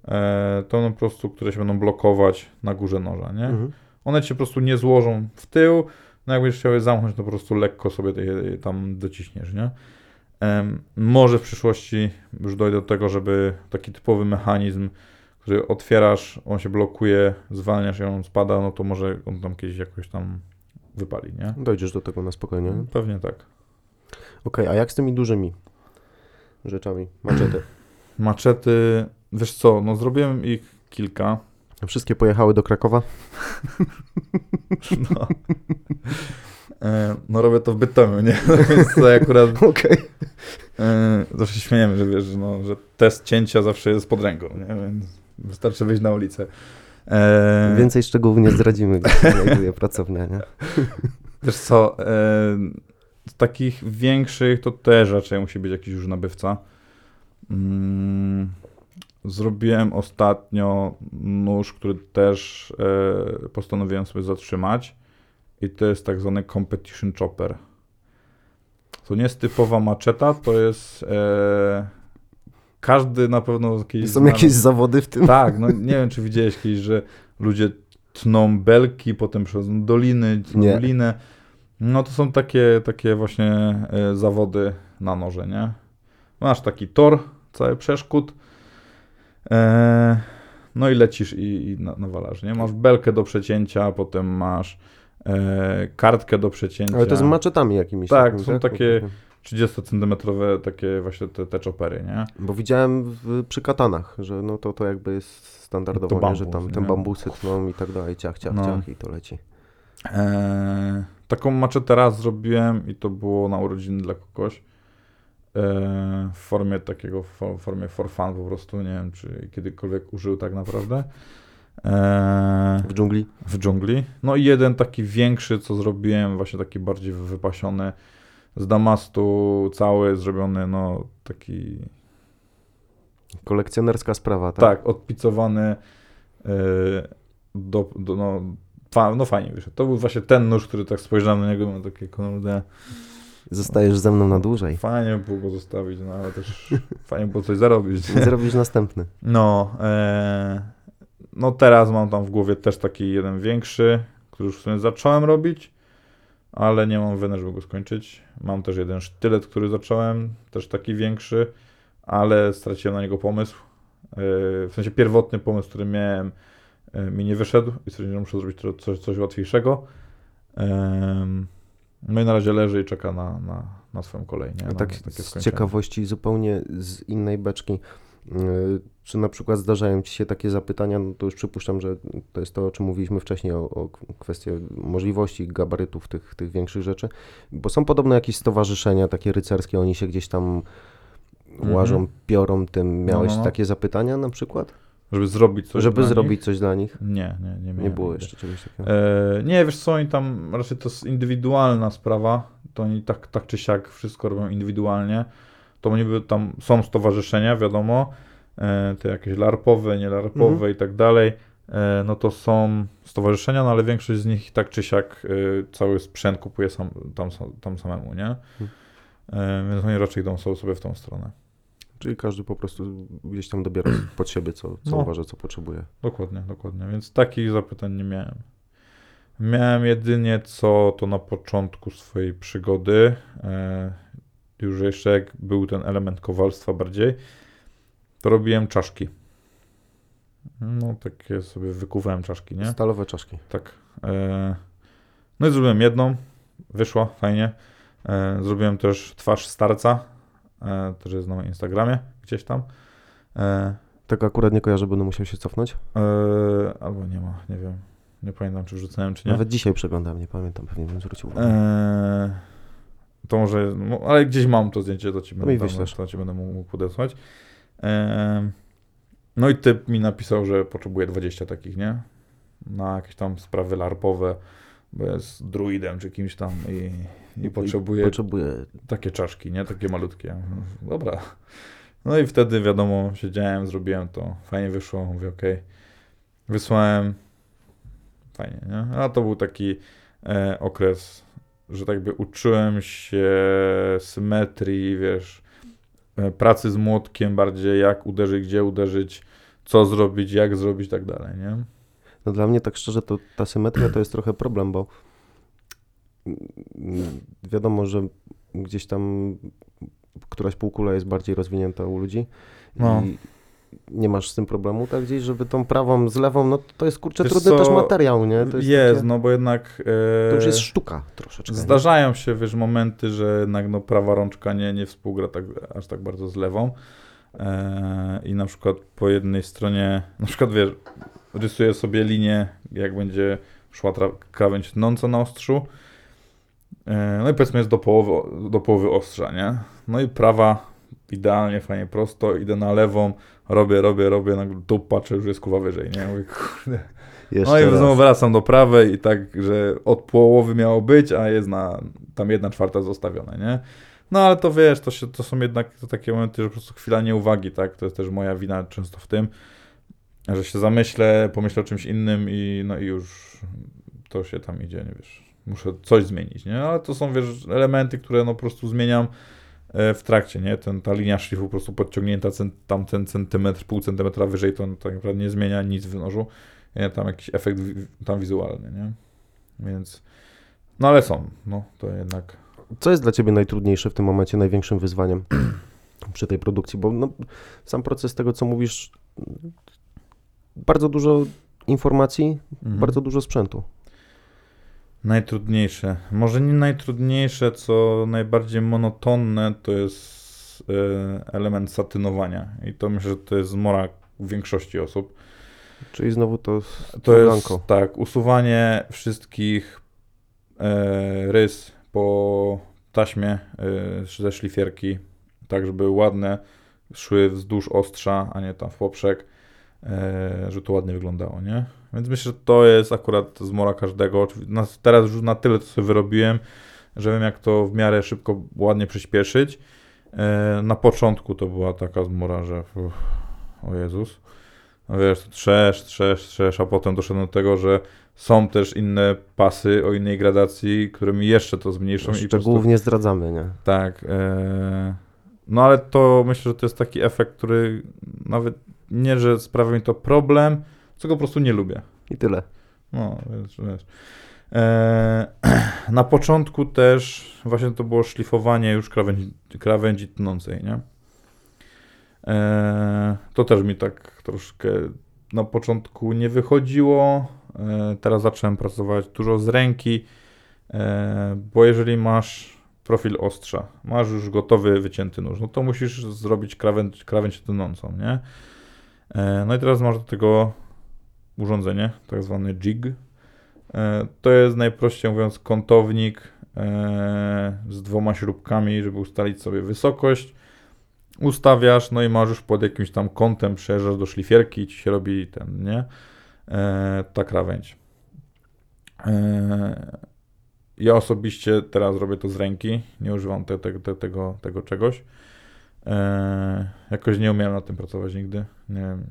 E, to będą po prostu, które się będą blokować na górze noża, nie? Mhm. One ci się po prostu nie złożą w tył. No jak będziesz chciał je zamknąć, to po prostu lekko sobie je tam dociśniesz, nie? Może w przyszłości już dojdę do tego, żeby taki typowy mechanizm, który otwierasz, on się blokuje, zwalniasz i on spada, no to może on tam kiedyś jakoś tam wypali, nie? Dojdziesz do tego na spokojnie. nie? Pewnie tak. Okej, a jak z tymi dużymi rzeczami? Maczety. Maczety, wiesz co, no zrobiłem ich kilka. Wszystkie pojechały do Krakowa? No, no robię to w Bytomiu, nie? No, więc to akurat Okej. e, zawsze śmiejemy, że wiesz, no, że test cięcia zawsze jest pod ręką, nie? Więc wystarczy wyjść na ulicę. E, Więcej szczegółów nie zdradzimy, się znajduje pracownia, nie? Wiesz co, e, z takich większych to też raczej musi być jakiś już nabywca. Mm, zrobiłem ostatnio nóż, który też e, postanowiłem sobie zatrzymać i to jest tak zwany competition chopper. To nie jest typowa maczeta, to jest e, każdy na pewno kiedyś Są jakieś zawody w tym? tak, no nie wiem, czy widziałeś kiedyś, że ludzie tną belki, potem przechodzą doliny, linę. No to są takie, takie właśnie e, zawody na noże, nie? Masz taki tor, cały przeszkód. E, no i lecisz i, i na- nawalasz, nie? Masz belkę do przecięcia, potem masz e, kartkę do przecięcia. Ale to z maczetami jakimiś. Tak, są takie- 30-centymetrowe takie właśnie te, te chopery, nie? Bo widziałem w, przy katanach, że no to, to jakby jest standardowo, To nie, że bambus, tam ten nie? bambusy tną i tak dalej, ciach, ciach, No. ciach i to leci. E, taką maczetę raz zrobiłem i to było na urodziny dla kogoś. E, w formie takiego, w formie for fun po prostu, nie wiem czy kiedykolwiek użył tak naprawdę. E, W dżungli? w dżungli. No i jeden taki większy, co zrobiłem, właśnie taki bardziej wypasiony, z damastu, cały zrobiony, no taki, Kolekcjonerska sprawa, tak? tak, odpicowany e, do, do no, fa, no fajnie wyszedł. To był właśnie ten nóż, który tak spojrzałem na niego, mam takie kurde, Zostajesz ze mną na dłużej. fajnie było go zostawić, no ale też fajnie było coś zarobić. Zrobisz następny. No, e, no teraz mam tam w głowie też taki jeden większy, który już w sumie zacząłem robić, ale nie mam weny, żeby go skończyć. Mam też jeden sztylet, który zacząłem, też taki większy, ale straciłem na niego pomysł. E, w sensie pierwotny pomysł, który miałem, e, mi nie wyszedł i stwierdziłem, że muszę zrobić coś, coś łatwiejszego. No i na razie leży i czeka na, na, na swoją kolej. Nie? A Na, tak z ciekawości zupełnie z innej beczki. Yy, Czy na przykład zdarzają Ci się takie zapytania, no to już przypuszczam, że to jest to, o czym mówiliśmy wcześniej, o, o kwestię możliwości, gabarytów tych, tych większych rzeczy, bo są podobno jakieś stowarzyszenia takie rycerskie, oni się gdzieś tam Mhm. łażą, piorą tym. Miałeś no, no. takie zapytania na przykład? Żeby zrobić coś Żeby dla zrobić nich? coś dla nich? Nie, nie, nie Nie było nigdy. jeszcze czegoś takiego. E, nie, wiesz co, oni tam, raczej to jest indywidualna sprawa, to oni tak, tak czy siak wszystko robią indywidualnie, to oni by tam, są stowarzyszenia, wiadomo, e, te jakieś larpowe, nielarpowe Mhm. i tak dalej, e, no to są stowarzyszenia, no ale większość z nich tak czy siak e, cały sprzęt kupuje sam, tam, tam samemu, nie? E, więc oni raczej idą so- sobie w tą stronę. Czyli każdy po prostu gdzieś tam dobiera pod siebie, co, co No. uważa, co potrzebuje. Dokładnie, dokładnie. Więc takich zapytań nie miałem. Miałem jedynie co to na początku swojej przygody. Już jeszcze jak był ten element kowalstwa bardziej, to robiłem czaszki. No, takie sobie wykuwałem czaszki, nie? Stalowe czaszki. Tak. E, no i zrobiłem jedną, wyszła fajnie. E, zrobiłem też twarz starca, e, też jest na Instagramie, gdzieś tam. Tego akurat nie kojarzę, będę musiał się cofnąć. Albo nie ma, nie wiem. Nie pamiętam, czy wrzucałem, czy nie. Nawet dzisiaj przeglądam, nie pamiętam, pewnie bym zwrócił uwagę. To może, no, ale gdzieś mam to zdjęcie, to ci No będę, i tam- wyślesz. to ci będę mógł podesłać. E, no i typ mi napisał, że potrzebuje 20 takich, nie? Na jakieś tam sprawy larpowe, bo jest druidem czy kimś tam i, i potrzebuje Potrzebuję. takie czaszki, nie? Takie malutkie. Dobra. No i wtedy wiadomo, siedziałem, zrobiłem to. Fajnie wyszło, mówię okej. Wysłałem. Fajnie, nie? A to był taki e, okres, że tak by uczyłem się symetrii, wiesz, e, pracy z młotkiem bardziej, jak uderzyć, gdzie uderzyć, co zrobić, jak zrobić, tak dalej, nie? No dla mnie tak szczerze to ta symetria to jest trochę problem, bo wiadomo, że gdzieś tam któraś półkula jest bardziej rozwinięta u ludzi No. i nie masz z tym problemu, tak gdzieś, żeby tą prawą z lewą, no to jest kurczę Wiesz trudny co, też materiał, nie? To Jest, jest, takie, no bo jednak... E, to już jest sztuka troszeczkę. nie? Zdarzają się, wiesz, momenty, że jednak no, prawa rączka nie, nie współgra tak, aż tak bardzo z lewą. E, I na przykład po jednej stronie, na przykład wiesz, rysuję sobie linię, jak będzie szła tra- krawędź tnąca na ostrzu. E, no i powiedzmy jest do połowy, do połowy ostrza, nie? No i prawa idealnie, fajnie prosto, idę na lewą, robię, robię, robię, nagle tu patrzę, już jest kuwa wyżej, nie? Mówię, kurde, Jeszcze no i znowu wracam do prawej i tak, że od połowy miało być, a jest na tam jedna czwarta zostawione, nie? No ale to wiesz, to, się, to są jednak to takie momenty, że po prostu chwila nieuwagi, tak? To jest też moja wina często w tym, że się zamyślę, pomyślę o czymś innym i no i już to się tam idzie, nie wiesz, muszę coś zmienić, nie? Ale to są, wiesz, elementy, które no po prostu zmieniam w trakcie, nie? Ten, ta linia szlifu po prostu podciągnięta tam ten centymetr, pół centymetra wyżej, to tak naprawdę nie zmienia nic w nożu nie, tam jakiś efekt tam wizualny, nie? Więc, no ale są, no to jednak, Co jest dla Ciebie najtrudniejsze w tym momencie, największym wyzwaniem przy tej produkcji? Bo no, sam proces tego, co mówisz, bardzo dużo informacji, Mhm. bardzo dużo sprzętu. Najtrudniejsze. Może nie najtrudniejsze, co najbardziej monotonne, to jest e, element satynowania. I to myślę, że to jest zmora większości osób. Czyli znowu to To jest tak, usuwanie wszystkich e, rys po taśmie e, ze szlifierki, tak żeby ładne szły wzdłuż ostrza, a nie tam w poprzek, e, żeby to ładnie wyglądało, nie? Więc myślę, że to jest akurat zmora każdego. Teraz już na tyle to sobie wyrobiłem, że wiem jak to w miarę szybko, ładnie przyspieszyć. E, na początku to była taka zmora, że uff, o Jezus. No wiesz, trzesz, trzesz, trzesz, a potem doszedłem do tego, że są też inne pasy o innej gradacji, które mi jeszcze to zmniejszą i po prostu, zdradzamy, nie? tak. E, no ale to myślę, że to jest taki efekt, który nawet nie, że sprawia mi to problem, tylko po prostu nie lubię. I tyle. No, wiesz, wiesz. Na początku też właśnie to było szlifowanie już krawędzi, krawędzi tnącej, nie? E, to też mi tak troszkę na początku nie wychodziło. E, teraz zacząłem pracować dużo z ręki, e, bo jeżeli masz profil ostrza, masz już gotowy wycięty nóż, no to musisz zrobić krawędź, krawędź tnącą, nie? No i teraz masz do tego urządzenie, tak zwany jig. E, To jest najprościej mówiąc kątownik e, z dwoma śrubkami, żeby ustalić sobie wysokość. Ustawiasz, no i masz już pod jakimś tam kątem, przejeżdżasz do szlifierki i ci się robi ten, nie? E, ta krawędź. Ja osobiście teraz robię to z ręki, nie używam te, te, te, tego, tego czegoś. Jakoś nie umiałem na tym pracować nigdy. Nie wiem,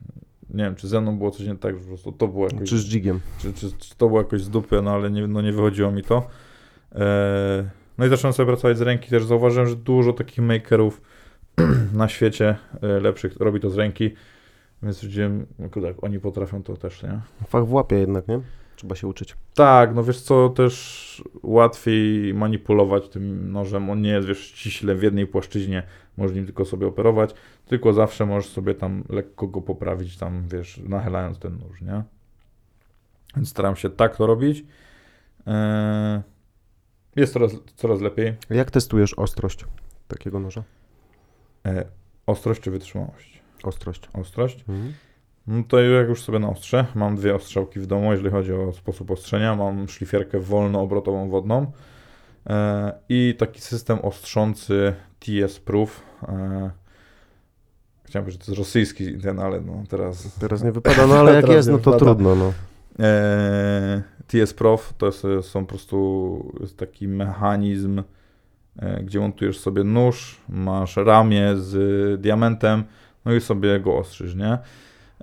nie wiem, czy ze mną było coś nie tak, że po prostu to było jakoś Czy z jigiem. czy, czy, czy to było jakoś z dupy, no ale nie, no nie wychodziło mi to. E, no i zacząłem sobie pracować z ręki, też zauważyłem, że dużo takich makerów na świecie e, lepszych robi to z ręki, więc stwierdziłem, no kurde, oni potrafią to też, nie? Fach w łapie jednak, nie? Trzeba się uczyć. Tak, no wiesz co, też łatwiej manipulować tym nożem, on nie jest, wiesz, ściśle w jednej płaszczyźnie, możesz nim tylko sobie operować, tylko zawsze możesz sobie tam lekko go poprawić, tam, wiesz, nachylając ten nóż, nie? Więc staram się tak to robić. Eee, Jest coraz, coraz lepiej. Jak testujesz ostrość takiego noża? E, Ostrość czy wytrzymałość? Ostrość. Ostrość. Mhm. No to jak już sobie naostrzę, mam dwie ostrzałki w domu, jeżeli chodzi o sposób ostrzenia. Mam szlifierkę wolnoobrotową wodną e, i taki system ostrzący TS Proof. E, chciałem powiedzieć, że to jest rosyjski ten, ale no teraz... Teraz nie wypada, no ale jak jest, no to wypada. trudno, no. E, TS Prof to jest, są po prostu jest taki mechanizm, gdzie montujesz sobie nóż, masz ramię z diamentem, no i sobie go ostrzysz, nie?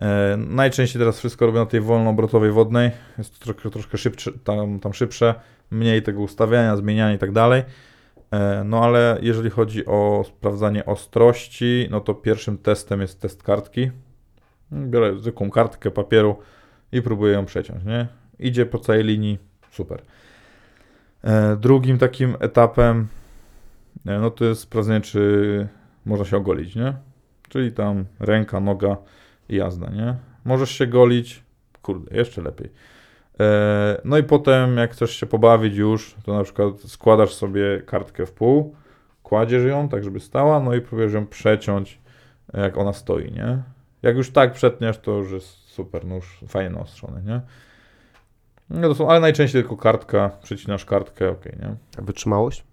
E, najczęściej teraz wszystko robię na tej wolnoobrotowej wodnej, jest to troszkę, troszkę szybsze, tam, tam szybsze, mniej tego ustawiania, zmieniania i tak dalej. E, No ale jeżeli chodzi o sprawdzanie ostrości, no to pierwszym testem jest test kartki. Biorę zwykłą kartkę papieru, i próbuję ją przeciąć, nie? Idzie po całej linii, super. E, drugim takim etapem, no to jest sprawdzenie, czy można się ogolić, nie? Czyli tam ręka, noga jazda, nie? Możesz się golić, kurde, jeszcze lepiej. E, no i potem, jak chcesz się pobawić już, to na przykład składasz sobie kartkę w pół, kładziesz ją tak, żeby stała, no i próbujesz ją przeciąć, jak ona stoi, nie? Jak już tak przetniesz, to już jest super nóż, fajnie naostrzony, nie? No to są, ale najczęściej tylko kartka, przecinasz kartkę, ok, nie? Wytrzymałość?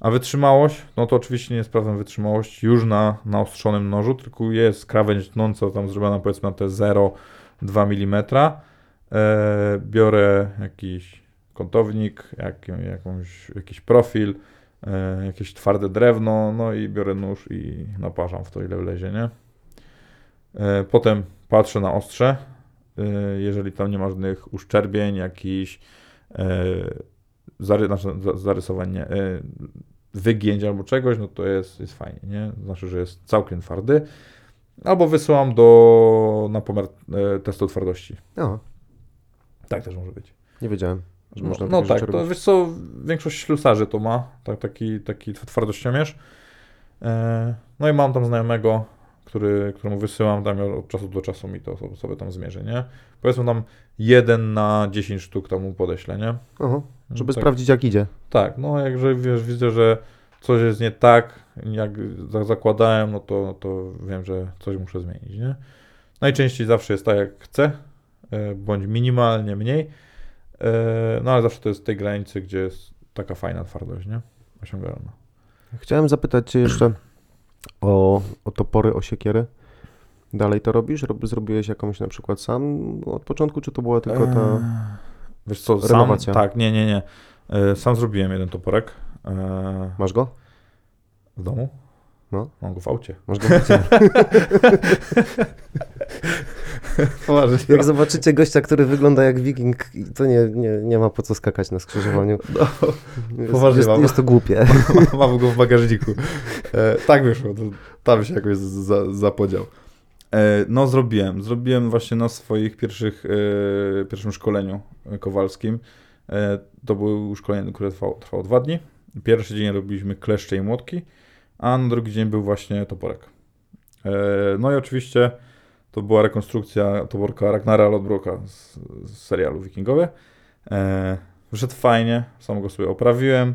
A wytrzymałość, no to oczywiście nie sprawdzam wytrzymałość już na naostrzonym nożu, tylko jest krawędź tnąca tam zrobiona powiedzmy na te 0,2 mm. E, biorę jakiś kątownik, jak, jakąś, jakiś profil, e, jakieś twarde drewno, no i biorę nóż i naparzam w to ile wlezie, nie? E, potem patrzę na ostrze, e, jeżeli tam nie ma żadnych uszczerbień, jakichś zary, znaczy, za- zarysowań, nie, wygięć albo czegoś, no to jest, jest fajnie, nie? Znaczy, że jest całkiem twardy. Albo wysyłam do, na pomiar e, testu twardości. Aha, Tak też może być. nie wiedziałem, że No, można no takie tak, to robić. wiesz co, większość ślusarzy to ma, tak, taki, taki twardościomierz. E, no i mam tam znajomego, który, któremu wysyłam, tam od czasu do czasu mi to sobie, sobie tam zmierzy, nie? Powiedzmy tam 1 na 10 sztuk tam mu podeślę, nie? Aha, żeby tak, sprawdzić jak idzie. Tak, no jakże wiesz, widzę, że coś jest nie tak, jak za- zakładałem, no to, no to wiem, że coś muszę zmienić, nie? Najczęściej zawsze jest tak, jak chcę, e, bądź minimalnie mniej, e, no ale zawsze to jest w tej granicy, gdzie jest taka fajna twardość, nie? Osiągalna. Chciałem zapytać Cię jeszcze o, o topory, o siekiery. Dalej to robisz? Rob, zrobiłeś jakąś na przykład sam od początku, czy to była tylko ta... Wiesz co, sam, renowacja? tak, nie, nie, nie. E, Sam zrobiłem jeden toporek e, Masz go? w domu. No. Mam go w aucie. Masz go w. Poważnie. Jak zobaczycie gościa, który wygląda jak wiking, to nie, nie, nie ma po co skakać na skrzyżowaniu. Jest, Poważnie jest, mam. jest to głupie. Mam go w bagażniku. E, tak wyszło, to tam się jakoś za, zapodział. E, no zrobiłem, zrobiłem właśnie na swoich pierwszych, e, pierwszym szkoleniu e, kowalskim. To było szkolenie, które trwało, trwało dwa dni. Pierwszy dzień robiliśmy kleszcze i młotki, a na drugi dzień był właśnie toporek. No i oczywiście to była rekonstrukcja toporka Ragnara Lodbroka z, z serialu Wikingowie. E, wyszedł fajnie, sam go sobie oprawiłem.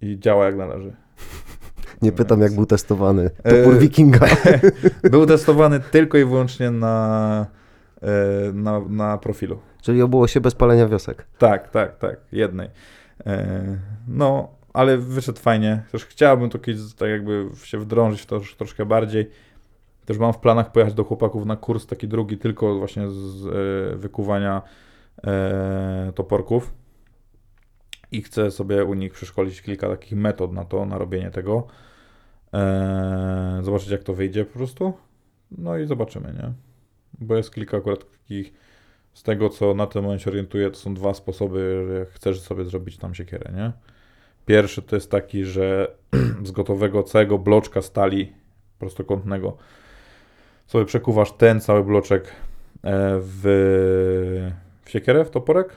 I działa jak należy. Nie pytam, jak był testowany. E, Topór wikinga. Był testowany tylko i wyłącznie na, e, na, na profilu. Czyli obyło się bez palenia wiosek. Tak, tak, tak, jednej. E, no, ale wyszedł fajnie. Też chciałbym to kiedyś tak jakby się wdrążyć w to już troszkę bardziej. Też mam w planach pojechać do chłopaków na kurs taki drugi, tylko właśnie z e, wykuwania e, toporków. I chcę sobie u nich przeszkolić kilka takich metod na to, na robienie tego. E, zobaczyć jak to wyjdzie po prostu. No i zobaczymy, nie? Bo jest kilka akurat takich z tego, co na tym momencie orientuję, to są dwa sposoby, jak chcesz sobie zrobić tam siekierę, nie? Pierwszy to jest taki, że z gotowego całego bloczka stali prostokątnego sobie przekuwasz ten cały bloczek e, w, w siekierę, w toporek.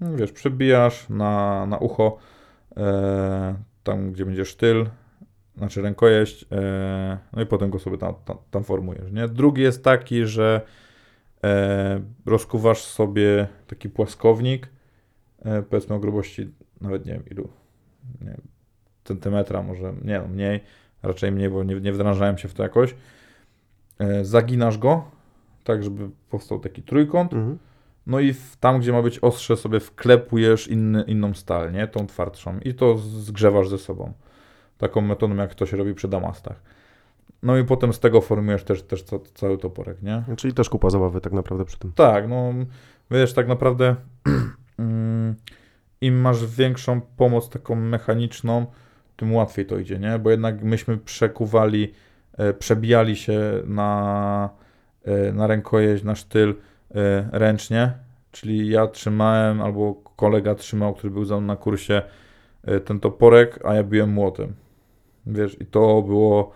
Wiesz, przybijasz na, na ucho, e, tam gdzie będzie sztyl, znaczy rękojeść, e, no i potem go sobie tam, tam, tam formujesz, nie? Drugi jest taki, że e, rozkuwasz sobie taki płaskownik, e, powiedzmy o grubości nawet nie wiem ilu, nie wiem, centymetra może, nie no, mniej, raczej mniej, bo nie, nie wdrażałem się w to jakoś. Zaginasz go, tak żeby powstał taki trójkąt, Mhm. no i w, tam, gdzie ma być ostrze, sobie wklepujesz inny, inną stal, nie? Tą twardszą i to zgrzewasz ze sobą. Taką metodą, jak to się robi przy damastach. No i potem z tego formujesz też, też ca, cały toporek, nie? Czyli też kupa zabawy tak naprawdę przy tym. Tak, no wiesz, tak naprawdę mm, im masz większą pomoc taką mechaniczną, tym łatwiej to idzie, nie? Bo jednak myśmy przekuwali, e, przebijali się na, e, na rękojeść, na sztyl e, ręcznie, czyli ja trzymałem albo kolega trzymał, który był za mną na kursie ten toporek, a ja biłem młotem. Wiesz, i to było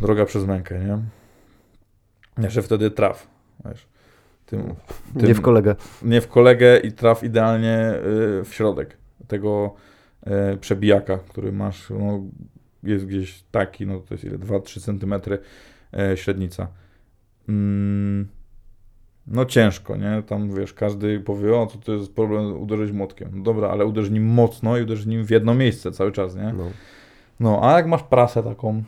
droga przez mękę, nie? Jeszcze wtedy traf, wiesz. Tym, Nie w kolegę. nie w kolegę i traf idealnie y, w środek tego y, przebijaka, który masz, no, jest gdzieś taki, no to jest ile, 2-3 cm y, średnica. Mm, no ciężko, nie? Tam wiesz, każdy powie, o, to, to jest problem uderzyć młotkiem. No dobra, ale uderz nim mocno i uderz nim w jedno miejsce cały czas, nie? No. No, a jak masz prasę taką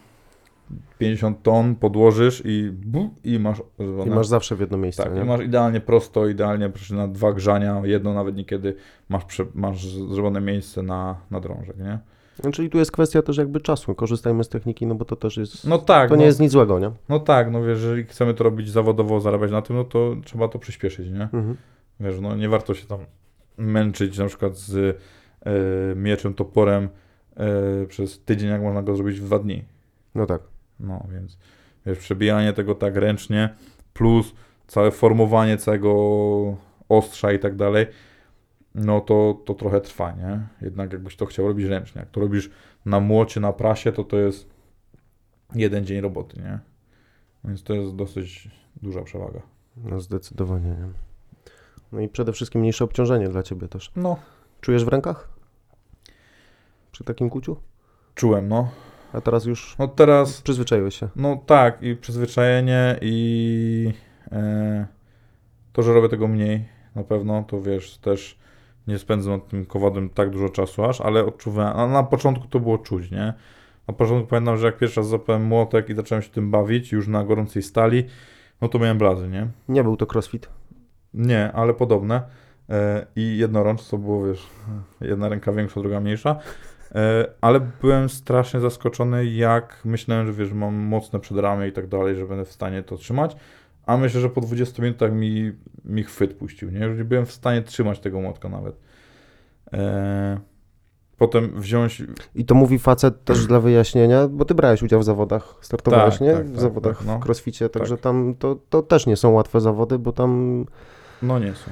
50 ton, podłożysz i, bu, i masz... I masz zawsze w jedno miejsce, Tak, nie? i masz idealnie prosto, idealnie na dwa grzania, jedno nawet niekiedy masz, prze, masz zrobione miejsce na, na drążek, nie? No, czyli tu jest kwestia też jakby czasu. Korzystajmy z techniki, no bo to też jest... No tak, to no, nie jest nic złego, nie? no tak, no wiesz, jeżeli chcemy to robić zawodowo, zarabiać na tym, no to trzeba to przyspieszyć, nie? Mhm. Wiesz, no nie warto się tam męczyć na przykład z e, mieczem, toporem e, przez tydzień, jak można go zrobić w dwa dni. No tak. No więc wiesz, przebijanie tego tak ręcznie, plus całe formowanie całego ostrza i tak dalej, no to, to trochę trwa, nie? Jednak jakbyś to chciał robić ręcznie. Jak to robisz na młocie, na prasie, to to jest jeden dzień roboty, nie? Więc to jest dosyć duża przewaga. No zdecydowanie, nie? No i przede wszystkim mniejsze obciążenie dla ciebie też. No, Czujesz w rękach? Przy takim kuciu? czułem, no. A teraz już No teraz, przyzwyczaiłeś się. no tak, i przyzwyczajenie, i e, to, że robię tego mniej, na pewno, to wiesz, też nie spędzam nad tym kowadem tak dużo czasu aż, ale odczuwałem, a na początku to było czuć, nie? Na początku pamiętam, że jak pierwszy raz zapałem młotek i zacząłem się tym bawić, już na gorącej stali, no to miałem blazy, nie? Nie był to crossfit. Nie, ale podobne. E, I jednorącz, to było, wiesz, jedna ręka większa, druga mniejsza. E, ale byłem strasznie zaskoczony, jak myślałem, że wiesz, mam mocne przedramię i tak dalej, że będę w stanie to trzymać. A myślę, że po 20 minutach mi, mi chwyt puścił, nie? Już nie byłem w stanie trzymać tego młotka nawet. E, potem wziąć... I to mówi facet też dla wyjaśnienia, bo ty brałeś udział w zawodach, startowałeś, Tak, nie? tak, w tak, zawodach tak, no. w crossficie, także Tak. tam to, to też nie są łatwe zawody, bo tam No nie są.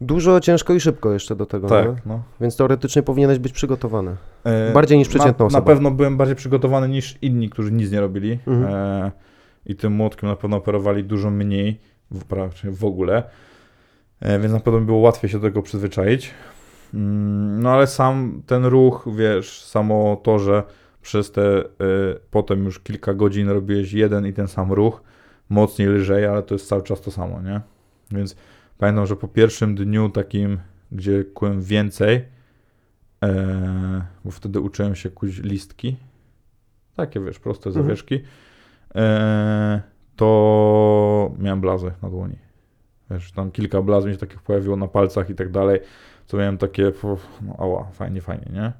dużo, ciężko i szybko jeszcze do tego? Tak, no. Więc teoretycznie powinieneś być przygotowany. E, Bardziej niż przeciętna na, osoba. Na pewno byłem bardziej przygotowany niż inni, którzy nic nie robili. Mhm. E, I tym młotkiem na pewno operowali dużo mniej, w, w ogóle. E, więc na pewno było łatwiej się do tego przyzwyczaić. Mm, no ale sam ten ruch, wiesz, samo to, że przez te e, potem już kilka godzin robiłeś jeden i ten sam ruch, mocniej, lżej, ale to jest cały czas to samo, nie? Więc pamiętam, że po pierwszym dniu takim, gdzie kułem więcej, e, bo wtedy uczyłem się kuć listki, takie wiesz, proste Mhm. zawieszki, e, to miałem blazy na dłoni. Wiesz, tam kilka blaz mi się takich pojawiło na palcach i tak dalej, co miałem takie, no ała, fajnie, fajnie, nie?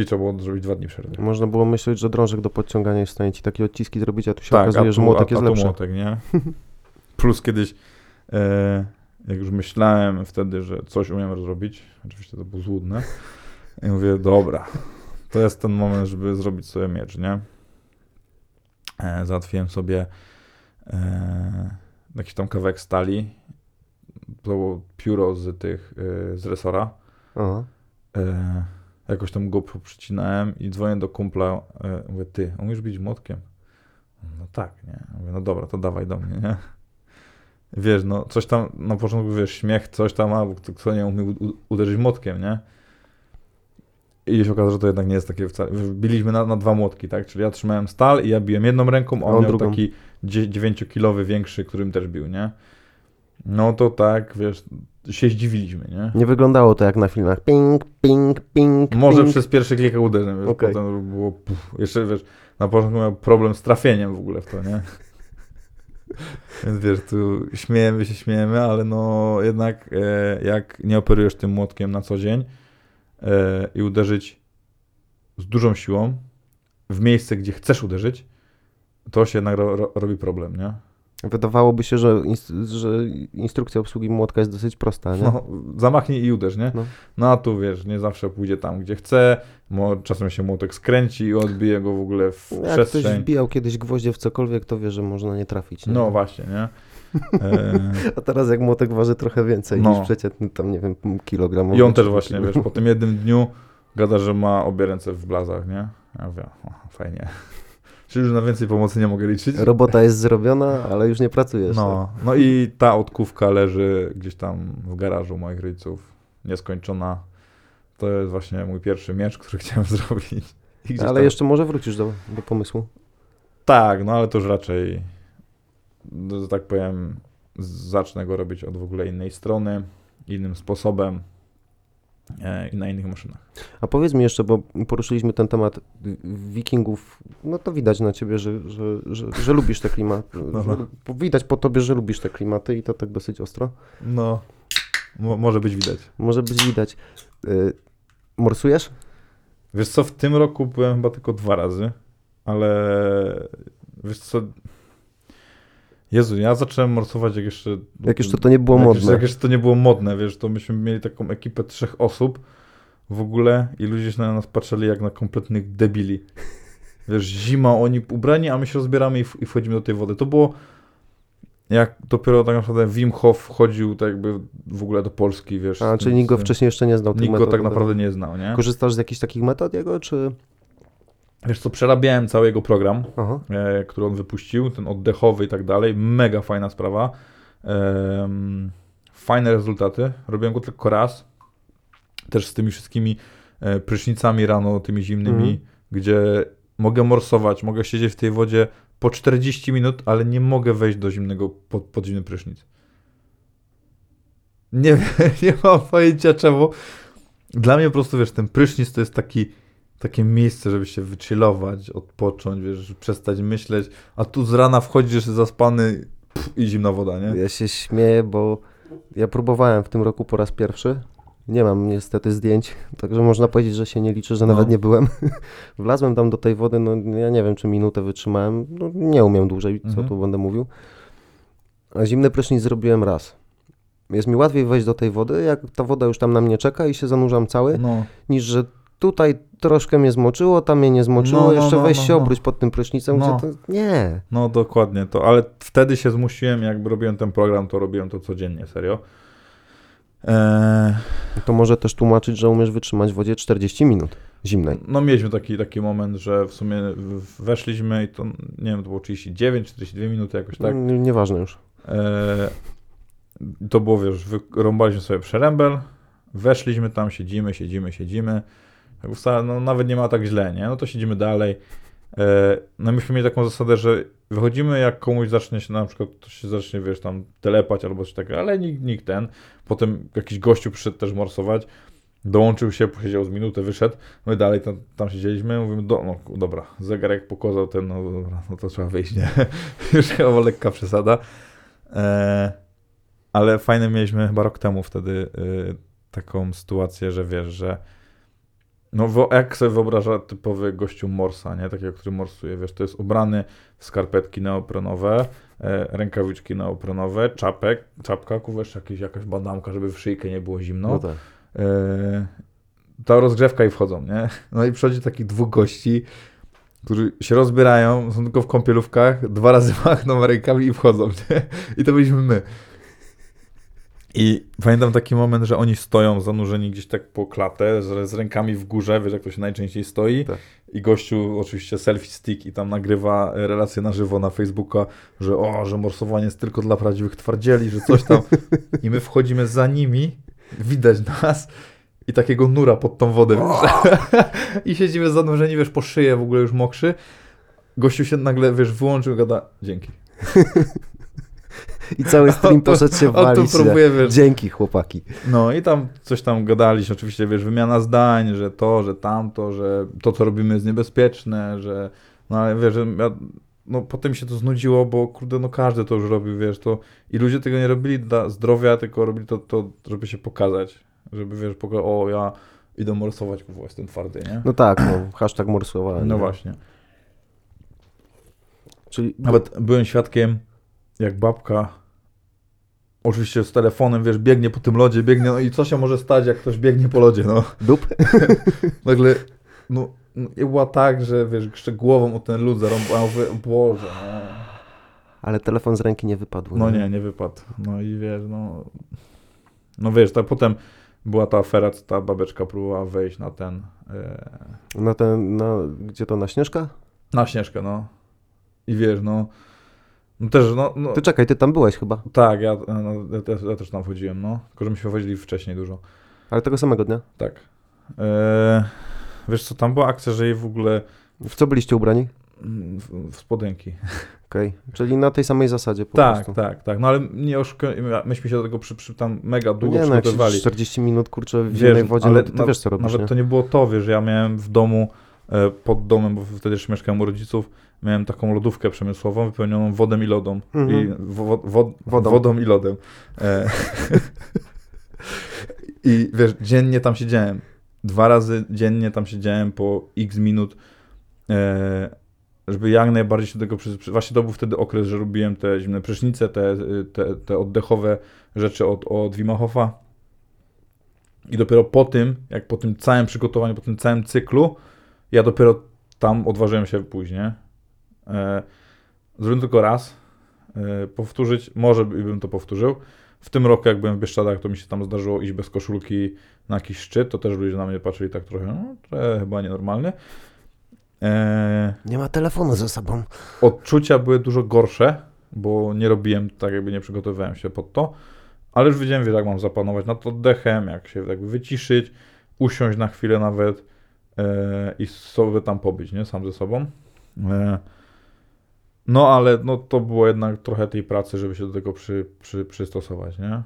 I trzeba było zrobić dwa dni przerwy. Można było myśleć, że drążek do podciągania jest w stanie ci takie odciski zrobić, a tu się Tak, okazuje, a że tu, młotek a, jest a tu lepszy. młotek, nie? Plus kiedyś, e, jak już myślałem wtedy, że coś umiem zrobić, oczywiście to było złudne, i mówię, dobra, to jest ten moment, żeby zrobić sobie miecz, nie? E, załatwiłem sobie e, jakiś tam kawałek stali, to było pióro z tych, e, z resora, Aha. e, jakoś tam go przycinałem i dzwonię do kumpla, e, mówię, ty, umiesz bić młotkiem? No tak, nie? Mówię, no dobra, to dawaj do mnie, nie? Wiesz, no coś tam, na początku wiesz, śmiech, coś tam, a bo kto, nie umie uderzyć młotkiem, nie? I się okazało, że to jednak nie jest takie wcale. Biliśmy na, na dwa młotki, tak? Czyli ja trzymałem stal i ja biłem jedną ręką, a on, on miał drugą. taki 9-kilowy większy, którym też bił, nie? No to tak, wiesz, się zdziwiliśmy, nie? Nie wyglądało to jak na filmach. Ping, ping, ping. Może ping. przez pierwsze kilka uderzeń, wiesz, Okej. potem było, puf, jeszcze wiesz, na początku miał problem z trafieniem w ogóle w to, nie? Więc wiesz, tu śmiejemy się, śmiejemy, ale no jednak e, jak nie operujesz tym młotkiem na co dzień e, i uderzyć z dużą siłą w miejsce, gdzie chcesz uderzyć, to się jednak ro, ro, robi problem, nie? Wydawałoby się, że, że instrukcja obsługi młotka jest dosyć prosta, nie? No, zamachnij i uderz, nie? No. No a tu wiesz, nie zawsze pójdzie tam, gdzie chce, czasem się młotek skręci i odbije go w ogóle w Jak ktoś przestrzeń. wbijał kiedyś gwoździe w cokolwiek, to wie, że można nie trafić. Nie? No właśnie, nie? A teraz jak młotek waży trochę więcej No. niż przeciętny tam, nie wiem, kilogram. I on też właśnie, wiesz, po tym jednym dniu gada, że ma obie ręce w blazach, nie? Ja mówię, o, fajnie. Czyli już na więcej pomocy nie mogę liczyć. Robota jest zrobiona, ale już nie pracujesz. No, no i ta odkówka leży gdzieś tam w garażu moich rodziców, nieskończona. To jest właśnie mój pierwszy miecz, który chciałem zrobić. Ale tam- jeszcze może wrócisz do, do pomysłu. Tak, no ale to już raczej, że tak powiem, zacznę go robić od w ogóle innej strony, innym sposobem i na innych maszynach. A powiedz mi jeszcze, bo poruszyliśmy ten temat wikingów, no to widać na ciebie, że, że, że, że lubisz te klimaty. No, no. widać po tobie, że lubisz te klimaty i to tak dosyć ostro. No, mo- może być widać. Może być widać. Y, morsujesz? Wiesz co, w tym roku byłem chyba tylko dwa razy, ale wiesz co, Jezu, ja zacząłem morsować jak jeszcze... Jak jeszcze to nie było jak modne. Jeszcze, jak jeszcze to nie było modne, wiesz, to myśmy mieli taką ekipę trzech osób w ogóle i ludzie się na nas patrzyli jak na kompletnych debili. Wiesz, zima, oni ubrani, a my się rozbieramy i, i wchodzimy do tej wody. To było jak dopiero tak naprawdę Wim Hof wchodził tak jakby w ogóle do Polski, wiesz. A, czyli nikt go z- wcześniej jeszcze nie znał Nikt go metod. tak naprawdę nie znał, nie? Korzystasz z jakichś takich metod jego, czy... Wiesz co, przerabiałem cały jego program, Aha. e, który on wypuścił, ten oddechowy i tak dalej. Mega fajna sprawa. Fajne rezultaty. Robiłem go tylko raz. Też z tymi wszystkimi e, prysznicami rano, tymi zimnymi, Mhm. gdzie mogę morsować, mogę siedzieć w tej wodzie po 40 minut, ale nie mogę wejść do zimnego, pod, pod zimny prysznic. Nie nie mam pojęcia czemu. Dla mnie po prostu, wiesz, ten prysznic to jest taki, takie miejsce, żeby się wychillować, odpocząć, wiesz, przestać myśleć, a tu z rana wchodzisz zaspany pff, i zimna woda, nie? Ja się śmieję, bo ja próbowałem w tym roku po raz pierwszy. Nie mam niestety zdjęć, także można powiedzieć, że się nie liczy, że No. nawet nie byłem. Wlazłem tam do tej wody, no ja nie wiem, czy minutę wytrzymałem. No, nie umiem dłużej, co Mhm. tu będę mówił. A zimny prysznic zrobiłem raz. Jest mi łatwiej wejść do tej wody, jak ta woda już tam na mnie czeka i się zanurzam cały, No, niż że tutaj troszkę mnie zmoczyło, tam mnie nie zmoczyło, No, no, jeszcze no, wejść no, się no. obróć pod tym prysznicem, gdzie to... Nie. no dokładnie to, ale wtedy się zmusiłem, jakby robiłem ten program, to robiłem to codziennie, serio. Eee, To może też tłumaczyć, że umiesz wytrzymać w wodzie 40 minut zimnej. No mieliśmy taki, taki moment, że w sumie weszliśmy i to, nie wiem, to było 39, 42 minuty jakoś tak. Mm, Nieważne już. E, to było, wiesz, wyrąbaliśmy sobie przerębel, weszliśmy tam, siedzimy, siedzimy, siedzimy. Wcale, no, nawet nie ma tak źle, nie? No to siedzimy dalej. E, no myśmy mieli taką zasadę, że wychodzimy, jak komuś zacznie się na przykład, to się zacznie, wiesz, tam telepać albo coś takiego, ale nikt, nikt ten. Potem jakiś gościu przyszedł też morsować, dołączył się, posiedział z minutę, wyszedł. My dalej tam, tam siedzieliśmy, mówimy, do, no dobra, zegarek pokazał ten, no dobra, no to trzeba wyjść, nie? Już chyba lekka przesada. E, ale fajne mieliśmy chyba rok temu wtedy y, taką sytuację, że wiesz, że no jak sobie wyobraża typowy gościu morsa, nie? Takiego, który morsuje, wiesz, to jest ubrany w skarpetki neoprenowe, e, rękawiczki neoprenowe, czapek, czapka, kuwesz, jakieś, jakaś bandamka, żeby w szyjkę nie było zimno. No tak. E, ta rozgrzewka i wchodzą, nie? No i przychodzi takich dwóch gości, którzy się rozbierają, są tylko w kąpielówkach, dwa razy machną rękami i wchodzą, nie? I to byliśmy my. I pamiętam taki moment, że oni stoją zanurzeni gdzieś tak po klatę, z, z rękami w górze, wiesz jak to się najczęściej stoi. Tak. I gościu oczywiście selfie stick i tam nagrywa relację na żywo na Facebooka, że o, że morsowanie jest tylko dla prawdziwych twardzieli, że coś tam. I my wchodzimy za nimi, widać nas i takiego nura pod tą wodę. I siedzimy zanurzeni, wiesz, po szyję w ogóle już mokrzy. Gościu się nagle, wiesz, wyłączył gada, dzięki. I cały stream tu- poszedł się walić. nie? próbuje, wiesz, Dzięki chłopaki. No i tam coś tam gadaliśmy, oczywiście, wiesz, wymiana zdań, że to, że tamto, że to, co robimy jest niebezpieczne, że, no ale wiesz, że ja, no potem się to znudziło, bo kurde, no każdy to już robił, wiesz, to i ludzie tego nie robili dla zdrowia, tylko robili to, to żeby się pokazać, żeby, wiesz, pokazać, o, ja idę morsować, kurwa, jestem twardy, nie? No tak, no, hashtag morsowałem. No nie? właśnie. Czyli Nawet byłem świadkiem, jak babka, oczywiście z telefonem, wiesz, biegnie po tym lodzie, biegnie, no i co się może stać, jak ktoś biegnie po lodzie, no. dup? Nagle, no, no i była tak, że wiesz, jeszcze głową o ten lód zarąbał, ja mówię, Boże, no. Ale telefon z ręki nie wypadł. no nie, nie wypadł, no i wiesz, no, no wiesz, tak potem była ta afera, co ta babeczka próbowała wejść na ten, e, Na ten, na, gdzie to, na Śnieżka? na Śnieżkę, no, i wiesz, no, no też, no, no Ty czekaj, ty tam byłeś chyba. tak, ja, no, ja, ja też tam chodziłem, no, tylko że myśmy chodzili wcześniej dużo. Ale tego samego dnia. Tak. E, wiesz co, tam była akcja, że jej w ogóle W co byliście ubrani? mm, w, w spodenki. Okej. Czyli na tej samej zasadzie po tak, prostu. tak, tak. No ale nie oszukujmy, myśmy się do tego przy, przy tam mega długo nie no, przygotowywali. siedzisz 40 minut, kurczę, w Wiesz, zimnej wodzie, ale no ty na- wiesz co robisz, Nawet nie? to nie było to, wiesz, ja miałem w domu, e, pod domem, bo wtedy jeszcze mieszkałem u rodziców, miałem taką lodówkę przemysłową wypełnioną wodą i lodą. Mhm. I wo, wo, Wodą. wodą. i lodem. E, I wiesz, dziennie tam siedziałem. Dwa razy dziennie tam siedziałem po x minut, e, żeby jak najbardziej się do tego przyzwyczaić. Właśnie to był wtedy okres, że robiłem te zimne prysznice, te, te, te oddechowe rzeczy od, od Wima Hofa. I dopiero po tym, jak po tym całym przygotowaniu, po tym całym cyklu, ja dopiero tam odważyłem się później. E, zrobiłem tylko raz. E, powtórzyć, może by- bym to powtórzył. W tym roku, jak byłem w Bieszczadach, to mi się tam zdarzyło iść bez koszulki na jakiś szczyt, to też ludzie na mnie patrzyli tak trochę, no, trochę chyba nienormalny. E, Nie ma telefonu ze sobą. odczucia były dużo gorsze, bo nie robiłem tak, jakby nie przygotowywałem się pod to, ale już wiedziałem, wiesz, jak mam zapanować nad oddechem, jak się jakby wyciszyć, usiąść na chwilę nawet, e, i sobie tam pobyć, nie? Sam ze sobą. E, no ale no, to było jednak trochę tej pracy, żeby się do tego przy, przy, przystosować, nie?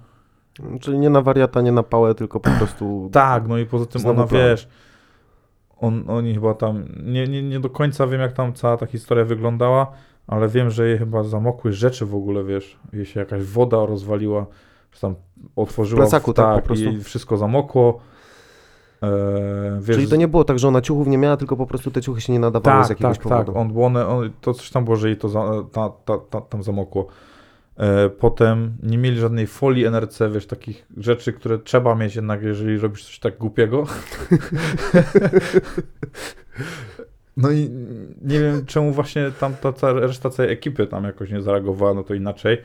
Czyli nie na wariata, nie na pałę, tylko po prostu... Tak, no i poza tym ona, plan. wiesz, on, oni chyba tam, nie, nie, nie do końca wiem jak tam cała ta historia wyglądała, ale wiem, że jej chyba zamokły rzeczy w ogóle, wiesz, jej się jakaś woda rozwaliła, że tam otworzyła, plecaku, tak, tak, po prostu. i wszystko zamokło. E, wiesz, Czyli to nie było tak, że ona ciuchów nie miała, tylko po prostu te ciuchy się nie nadawały z tak, jakiegoś tak, powodu. tak, on, one, on, to coś tam było, że jej to za, ta, ta, ta, tam zamokło. E, potem nie mieli żadnej folii NRC, wiesz, takich rzeczy, które trzeba mieć jednak, jeżeli robisz coś tak głupiego. No i nie wiem, czemu właśnie tam ta cała, reszta całej ekipy tam jakoś nie zareagowała, no to inaczej.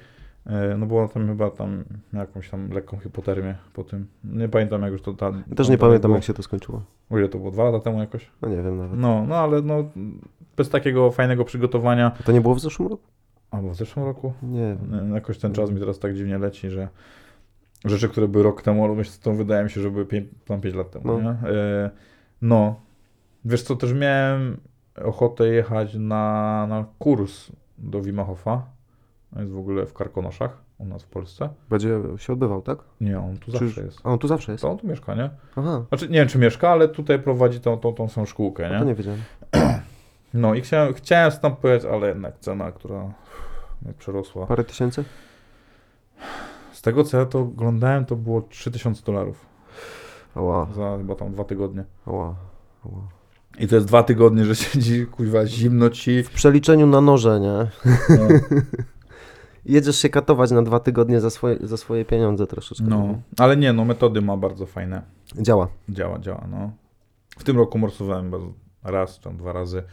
E, No ona tam chyba tam jakąś tam lekką hipotermię po tym. Nie pamiętam jak już to ta... Ja Też nie tam pamiętam, było. jak się to skończyło. O ile to było? Dwa lata temu jakoś? No nie wiem nawet. No, no ale no bez takiego fajnego przygotowania. To nie było w zeszłym roku? Albo w zeszłym roku? Nie. Nie, Jakoś ten czas mi teraz tak dziwnie leci, że rzeczy, które były rok temu, ale myślę, to wydaje mi się, że były 5, tam 5 lat temu. No. Nie? E, no. Wiesz co, też miałem ochotę jechać na, na kurs do Wimachowa. On jest w ogóle w Karkonoszach, u nas w Polsce. Będzie się odbywał, tak? Nie, on tu Czy zawsze jest. A on tu zawsze jest? To on tu mieszka, nie? Aha, Znaczy, nie wiem, czy mieszka, ale tutaj prowadzi tą, tą, tą samą szkółkę, to nie? nie wiedziałem. No i chciałem, chciałem tam pojechać, ale jednak cena, która mnie przerosła. Parę tysięcy? Z tego co ja to oglądałem, to było 3000 dolarów Ała, za chyba tam dwa tygodnie. ała, ała. I to jest dwa tygodnie, że siedzi, kuźwa, zimno ci. W przeliczeniu na noże, nie? No, Jedziesz się katować na dwa tygodnie za swoje, za swoje pieniądze troszeczkę. no. ale nie, no metody ma bardzo fajne. Działa. Działa, działa, no. W tym roku morsowałem raz, tam dwa razy.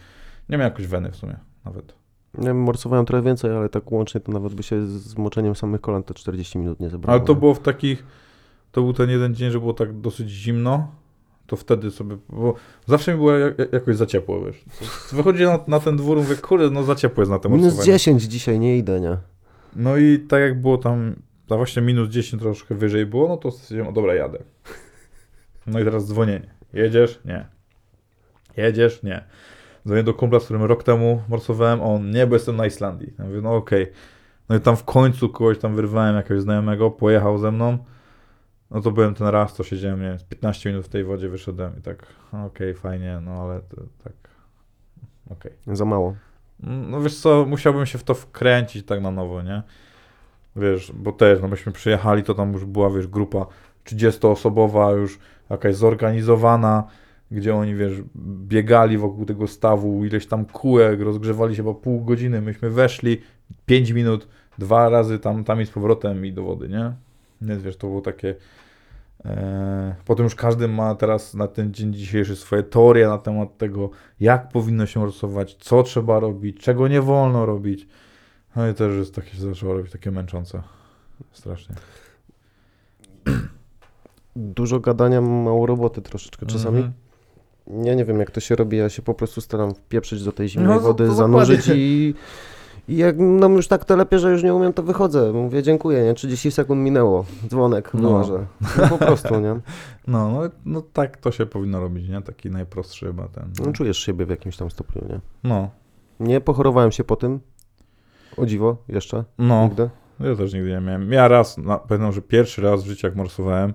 Nie miałem jakoś weny w sumie, nawet. Nie wiem, morsowałem trochę więcej, ale tak łącznie to nawet by się z moczeniem samych kolan to 40 minut nie zebrało. Ale to było w takich, to był ten jeden dzień, że było tak dosyć zimno, to wtedy sobie, bo zawsze mi było jak, jak- jakoś za ciepło, wiesz. Wychodzi na, na ten dwór, mówię, kurde, no za ciepło jest na tym Minus morsowanie. 10 dzisiaj, nie idę, nie? No i tak jak było tam, a właśnie minus 10 troszkę wyżej było, no to stwierdziłem, o dobra, jadę. No i teraz dzwonienie. Jedziesz? Nie. Jedziesz? Nie. Dzwonię do kumpla, z którym rok temu morsowałem, on, nie, bo jestem na Islandii. Ja mówię, no okej. No i tam w końcu kogoś tam wyrwałem, jakiegoś znajomego, pojechał ze mną. No to byłem ten raz, to siedziałem, nie wiem, z 15 minut w tej wodzie wyszedłem i tak, okej, fajnie, no ale to, tak, okej. Za mało. No wiesz co, musiałbym się w to wkręcić tak na nowo, nie? Wiesz, bo też, no myśmy przyjechali, to tam już była, wiesz, grupa 30-osobowa, już jakaś zorganizowana, gdzie oni, wiesz, biegali wokół tego stawu, ileś tam kółek, rozgrzewali się chyba pół godziny, myśmy weszli, 5 minut, dwa razy tam, tam i z powrotem i do wody, nie? Więc wiesz, to było takie... E, potem już każdy ma teraz na ten dzień dzisiejszy swoje teorie na temat tego, jak powinno się rysować, co trzeba robić, czego nie wolno robić. No i też jest takie się zaczęło robić takie męczące. Strasznie. Dużo gadania, mało roboty troszeczkę czasami. Mhm. Ja nie wiem, jak to się robi, ja się po prostu staram wpieprzyć do tej zimnej No, wody, zanurzyć i, i jak nam już tak telepie, że już nie umiem, to wychodzę. Mówię, dziękuję, nie? 30 sekund minęło, dzwonek, No. wyłażę. No po prostu, nie? No, no, no tak to się powinno robić, nie? Taki najprostszy chyba ten. No, czujesz siebie w jakimś tam stopniu, nie? No, Nie pochorowałem się po tym, o dziwo, jeszcze, no. nigdy. Ja też nigdy nie miałem. Ja raz, na, pamiętam, że pierwszy raz w życiu jak morsowałem,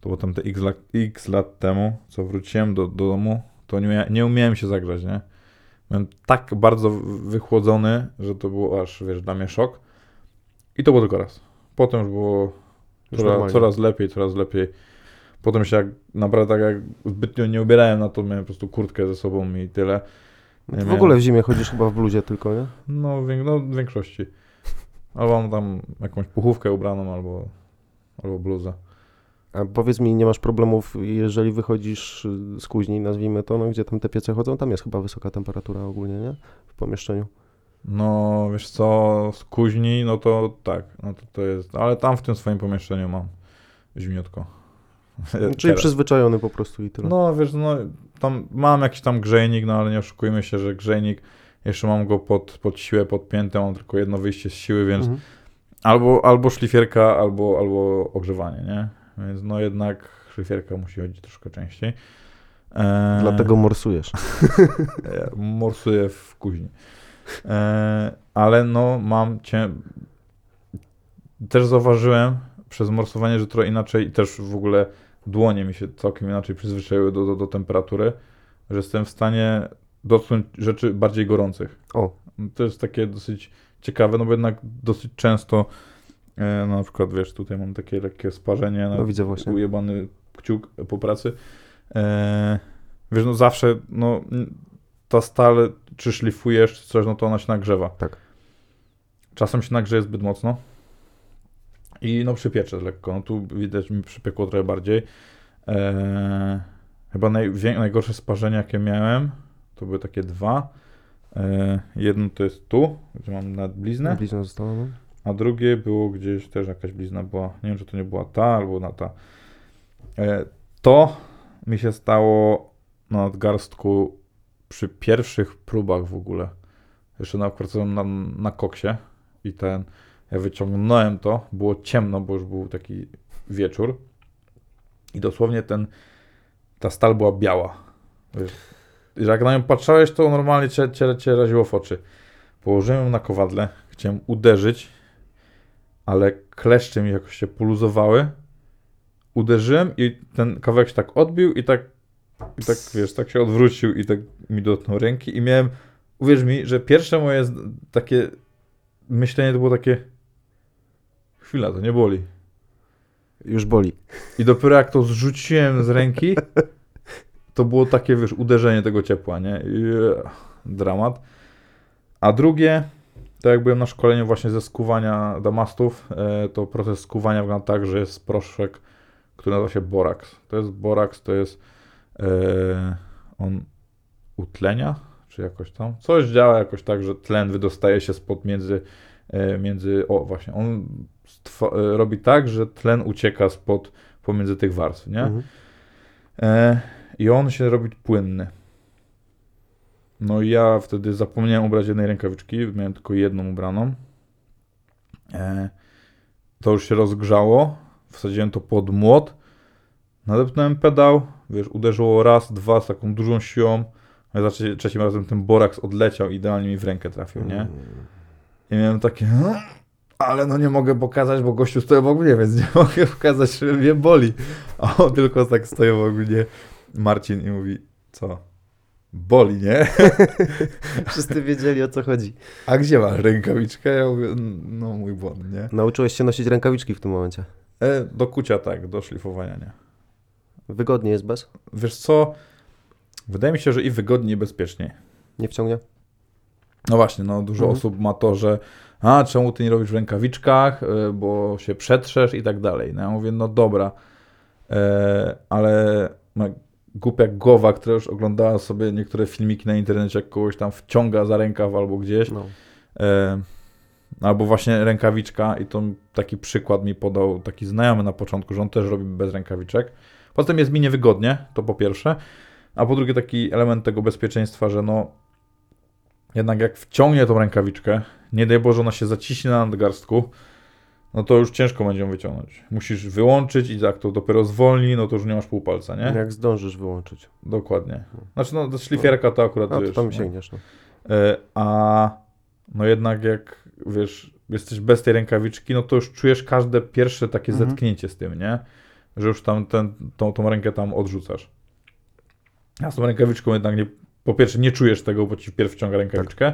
to było tam te x lat, x lat temu, co wróciłem do, do domu, to nie, nie umiałem się zagrzać, nie? Byłem tak bardzo wy- wychłodzony, że to było aż, wiesz, dla mnie szok. I to było tylko raz. Potem już było coraz, coraz lepiej, coraz lepiej. Potem się jak, naprawdę tak jak zbytnio nie ubierałem na to, miałem po prostu kurtkę ze sobą i tyle. No w ogóle w zimie chodzisz chyba w bluzie tylko, nie? No, wię- no w większości. Albo mam tam jakąś puchówkę ubraną, albo, albo bluzę. A powiedz mi, nie masz problemów, jeżeli wychodzisz y, z kuźni, nazwijmy to, no, gdzie tam te piece chodzą, tam jest chyba wysoka temperatura ogólnie, nie? W pomieszczeniu. No, wiesz co, z kuźni, no to tak, no to, to jest, ale tam w tym swoim pomieszczeniu mam zimniutko. Czyli Teraz. przyzwyczajony po prostu i tyle. No, wiesz, no, tam mam jakiś tam grzejnik, no ale nie oszukujmy się, że grzejnik, jeszcze mam go pod, pod siłę podpięty, mam tylko jedno wyjście z siły, więc Mhm. albo, albo szlifierka, albo, albo ogrzewanie, nie? Więc no jednak szlifierka musi chodzić troszkę częściej. E, Dlatego morsujesz. Ja morsuję w kuźni. E, ale no mam cię... Też zauważyłem przez morsowanie, że trochę inaczej i też w ogóle dłonie mi się całkiem inaczej przyzwyczaiły do, do, do temperatury, że jestem w stanie dotknąć rzeczy bardziej gorących. O, To jest takie dosyć ciekawe, no bo jednak dosyć często e, no na przykład wiesz, tutaj mam takie lekkie sparzenie, no widzę właśnie. ujebany kciuk po pracy. E, wiesz, no zawsze, no ta stal, czy szlifujesz, czy coś, no to ona się nagrzewa. Tak. Czasem się nagrzeje zbyt mocno i no przypiecze lekko. No tu widać mi przypiekło trochę bardziej. E, chyba najwię- najgorsze sparzenie, jakie miałem, to były takie dwa. E, jedno to jest tu, gdzie mam nadbliznę. Bliźnia została, no. A drugie było gdzieś też jakaś blizna była. Nie wiem, czy to nie była ta albo na ta. E, to mi się stało na nadgarstku przy pierwszych próbach w ogóle. Jeszcze na, pracowałem na, na koksie i ten, ja wyciągnąłem to, było ciemno, bo już był taki wieczór i dosłownie ten, ta stal była biała. Jak na nią patrzałeś, to normalnie cię, cię, cię raziło w oczy. Położyłem ją na kowadle, chciałem uderzyć, ale kleszcze mi jakoś się poluzowały. Uderzyłem i ten kawałek się tak odbił i tak, i tak wiesz, tak się odwrócił i tak mi dotknął ręki i miałem, uwierz mi, że pierwsze moje takie myślenie to było takie chwila, to nie boli. Już boli. I dopiero jak to zrzuciłem z ręki, to było takie, wiesz, uderzenie tego ciepła, nie? I, e, dramat. A drugie, to jak byłem na szkoleniu właśnie ze skuwania damastów, e, to proces skuwania wygląda tak, że jest proszek, który nazywa się boraks. To jest boraks, to jest e, on utlenia, czy jakoś tam. Coś działa jakoś tak, że tlen wydostaje się spod między, e, między o właśnie, on robi tak, że tlen ucieka spod pomiędzy tych warstw, nie? Mhm. I on się robi płynny. No i ja wtedy zapomniałem ubrać jednej rękawiczki, miałem tylko jedną ubraną. E, to już się rozgrzało, wsadziłem to pod młot, nadepnąłem pedał, wiesz, uderzyło raz, dwa z taką dużą siłą, a za trzeci- trzecim razem ten boraks odleciał, idealnie mi w rękę trafił, nie? I miałem takie, "No, ale no nie mogę pokazać, bo gościu stoi obok mnie, więc nie mogę pokazać, że mnie boli. A on tylko tak stoi obok mnie, Marcin, i mówi, co? Boli, nie? Wszyscy wiedzieli o co chodzi. A gdzie masz rękawiczkę? Ja mówię, no mój błąd, nie? Nauczyłeś się nosić rękawiczki w tym momencie. E, do kucia tak, do szlifowania nie. Wygodnie jest bez? Wiesz co? Wydaje mi się, że i wygodniej, i bezpieczniej. Nie wciągnie? No właśnie, no dużo Mhm. osób ma to, że a czemu ty nie robisz w rękawiczkach, y, bo się przetrzesz i tak dalej. No ja mówię, no dobra, e, ale no, głupia głowa, która już oglądała sobie niektóre filmiki na internecie, jak kogoś tam wciąga za rękaw albo gdzieś, No. e, albo właśnie rękawiczka i to taki przykład mi podał taki znajomy na początku, że on też robi bez rękawiczek. Potem jest mi niewygodnie, to po pierwsze, a po drugie taki element tego bezpieczeństwa, że no jednak jak wciągnie tą rękawiczkę, nie daj Boże ona się zaciśnie na nadgarstku, no to już ciężko będzie ją wyciągnąć. Musisz wyłączyć i jak to dopiero zwolni, no to już nie masz pół palca, nie? Jak zdążysz wyłączyć. Dokładnie. Znaczy no to szlifierka to akurat A to wiesz, tam no. sięgniesz. No. E, A no jednak jak wiesz, jesteś bez tej rękawiczki, no to już czujesz każde pierwsze takie Mhm. zetknięcie z tym, nie? Że już tam ten, tą, tą rękę tam odrzucasz. A z tą rękawiczką jednak nie, po pierwsze nie czujesz tego, bo ci wpierw wciąga rękawiczkę,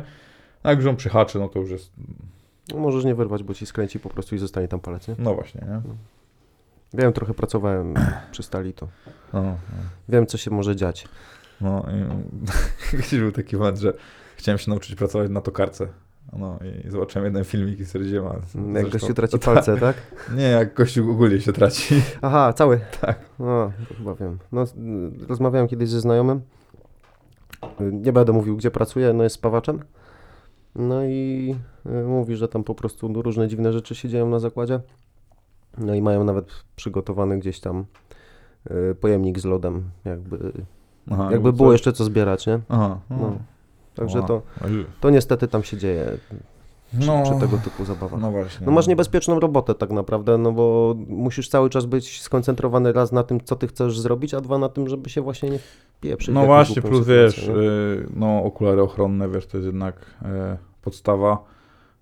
a jak już ją przyhaczy, no to już jest, No, możesz nie wyrwać, bo ci skręci po prostu i zostanie tam palec, nie? no właśnie, nie? Wiem, trochę pracowałem przy stali, to No, no. wiem, co się może dziać. No i gdzieś był taki moment, że chciałem się nauczyć pracować na tokarce. No i zobaczyłem jeden filmik i stwierdziłem, a Jak zresztą- gościu traci to- palce, tak? Nie, jak kościół ogólnie się traci. Aha, cały. Tak. No, chyba wiem. No, rozmawiałem kiedyś ze znajomym. Nie będę mówił, gdzie pracuje, no jest spawaczem. No i y, mówi, że tam po prostu różne dziwne rzeczy się dzieją na zakładzie. No i mają nawet przygotowany gdzieś tam y, pojemnik z lodem, jakby, Aha, jakby co? było jeszcze co zbierać, nie? Aha, No. no. Także to, to niestety tam się dzieje. Przy, No. przy tego typu zabawach. No właśnie. No masz niebezpieczną robotę tak naprawdę, no bo musisz cały czas być skoncentrowany raz na tym, co ty chcesz zrobić, a dwa na tym, żeby się właśnie nie pieprzyć. No właśnie, plus wiesz, y, no okulary ochronne, wiesz, to jest jednak e, podstawa,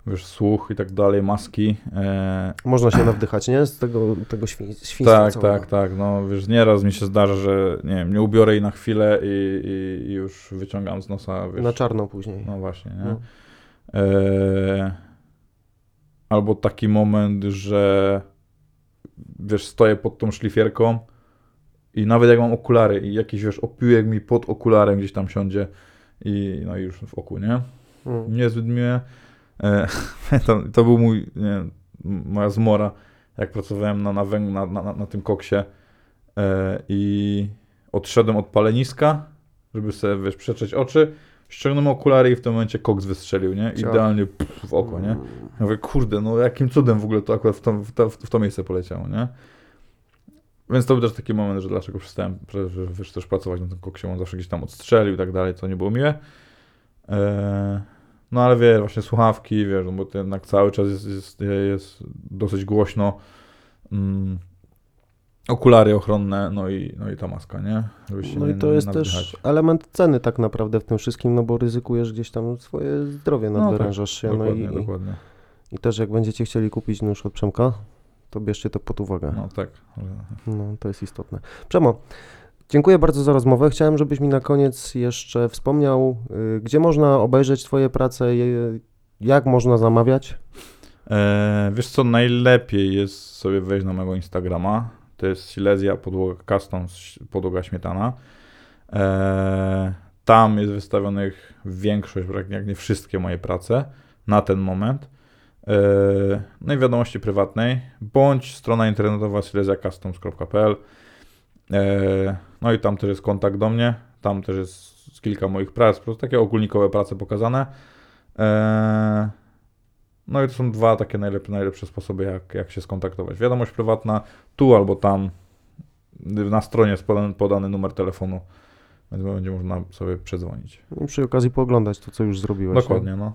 wiesz, słuch i tak dalej, maski. E, Można się nawdychać, nie? Z tego, tego świn, świństwa tak, całego. tak, tak, no wiesz, nieraz mi się zdarza, że nie wiem, nie ubiorę jej na chwilę i, i, i już wyciągam z nosa, wiesz. Na czarno później. No właśnie, nie? No. E, albo taki moment, że wiesz, stoję pod tą szlifierką i nawet jak mam okulary i jakiś wiesz, opiłek mi pod okularem gdzieś tam siądzie i no i już w oku, nie? Mm. Niezbyt miłe. E, to, to był mój, nie moja zmora, jak pracowałem na, na, węg- na, na, na, na tym koksie e, i odszedłem od paleniska, żeby sobie, wiesz, przetrzeć oczy, ściągnąłem okulary i w tym momencie koks wystrzelił, nie? Idealnie pff, w oko, nie? Ja mówię, kurde, no jakim cudem w ogóle to akurat w to, w to, w to miejsce poleciało, nie? Więc to był też taki moment, że dlaczego przestałem że, że, wiesz, też pracować na tym koksie, on zawsze gdzieś tam odstrzelił i tak dalej, co nie było miłe. Eee, no ale wiesz, właśnie słuchawki, wiesz, no bo to jednak cały czas jest, jest, jest dosyć głośno. Mm, okulary ochronne, no i, no i ta maska, nie? Się No i to nie jest też element ceny tak naprawdę w tym wszystkim, no bo ryzykujesz gdzieś tam swoje zdrowie, No tak, nadwyrężasz się, no Dokładnie, i, dokładnie. i też jak będziecie chcieli kupić nóż od Przemka, to bierzcie to pod uwagę. No tak. No, to jest istotne. Przemo, dziękuję bardzo za rozmowę. Chciałem, żebyś mi na koniec jeszcze wspomniał, y, gdzie można obejrzeć Twoje prace, je- jak można zamawiać. E, wiesz co, najlepiej jest sobie wejść na mojego Instagrama. To jest Silesia podłoga custom, podłoga śmietana. E, tam jest wystawionych większość, jak- nie wszystkie moje prace na ten moment. E, no i wiadomości prywatnej, bądź strona internetowa silesiacustoms.pl. E, no i tam też jest kontakt do mnie. Tam też jest kilka moich prac, po prostu takie ogólnikowe prace pokazane. E, no i to są dwa takie najlepsze, najlepsze sposoby, jak, jak się skontaktować. Wiadomość prywatna tu albo tam. Na stronie jest podany, podany numer telefonu, więc będzie można sobie przedzwonić. I przy okazji pooglądać to, co już zrobiłeś. Dokładnie, no.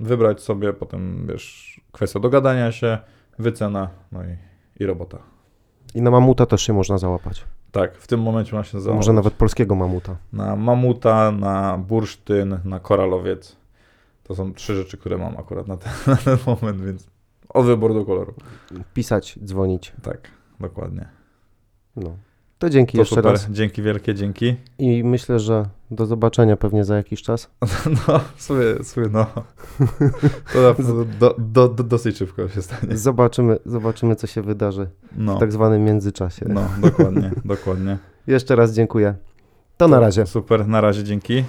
Wybrać sobie, potem wiesz, kwestia dogadania się, wycena, no i, i robota. I na mamuta też się można załapać. Tak, w tym momencie ma się załapać Może nawet polskiego mamuta. na mamuta, na bursztyn, na koralowiec. To są trzy rzeczy, które mam akurat na ten, na ten moment, więc od wyboru do koloru. Pisać, dzwonić. Tak, dokładnie. No. To dzięki To jeszcze super, raz. dzięki wielkie, dzięki. I myślę, że do zobaczenia pewnie za jakiś czas. No, sobie, sobie no. To do, do, do, dosyć szybko się stanie. Zobaczymy, zobaczymy co się wydarzy No, w tak zwanym międzyczasie. no dokładnie, dokładnie. Jeszcze raz dziękuję. To na razie. Super, na razie, dzięki.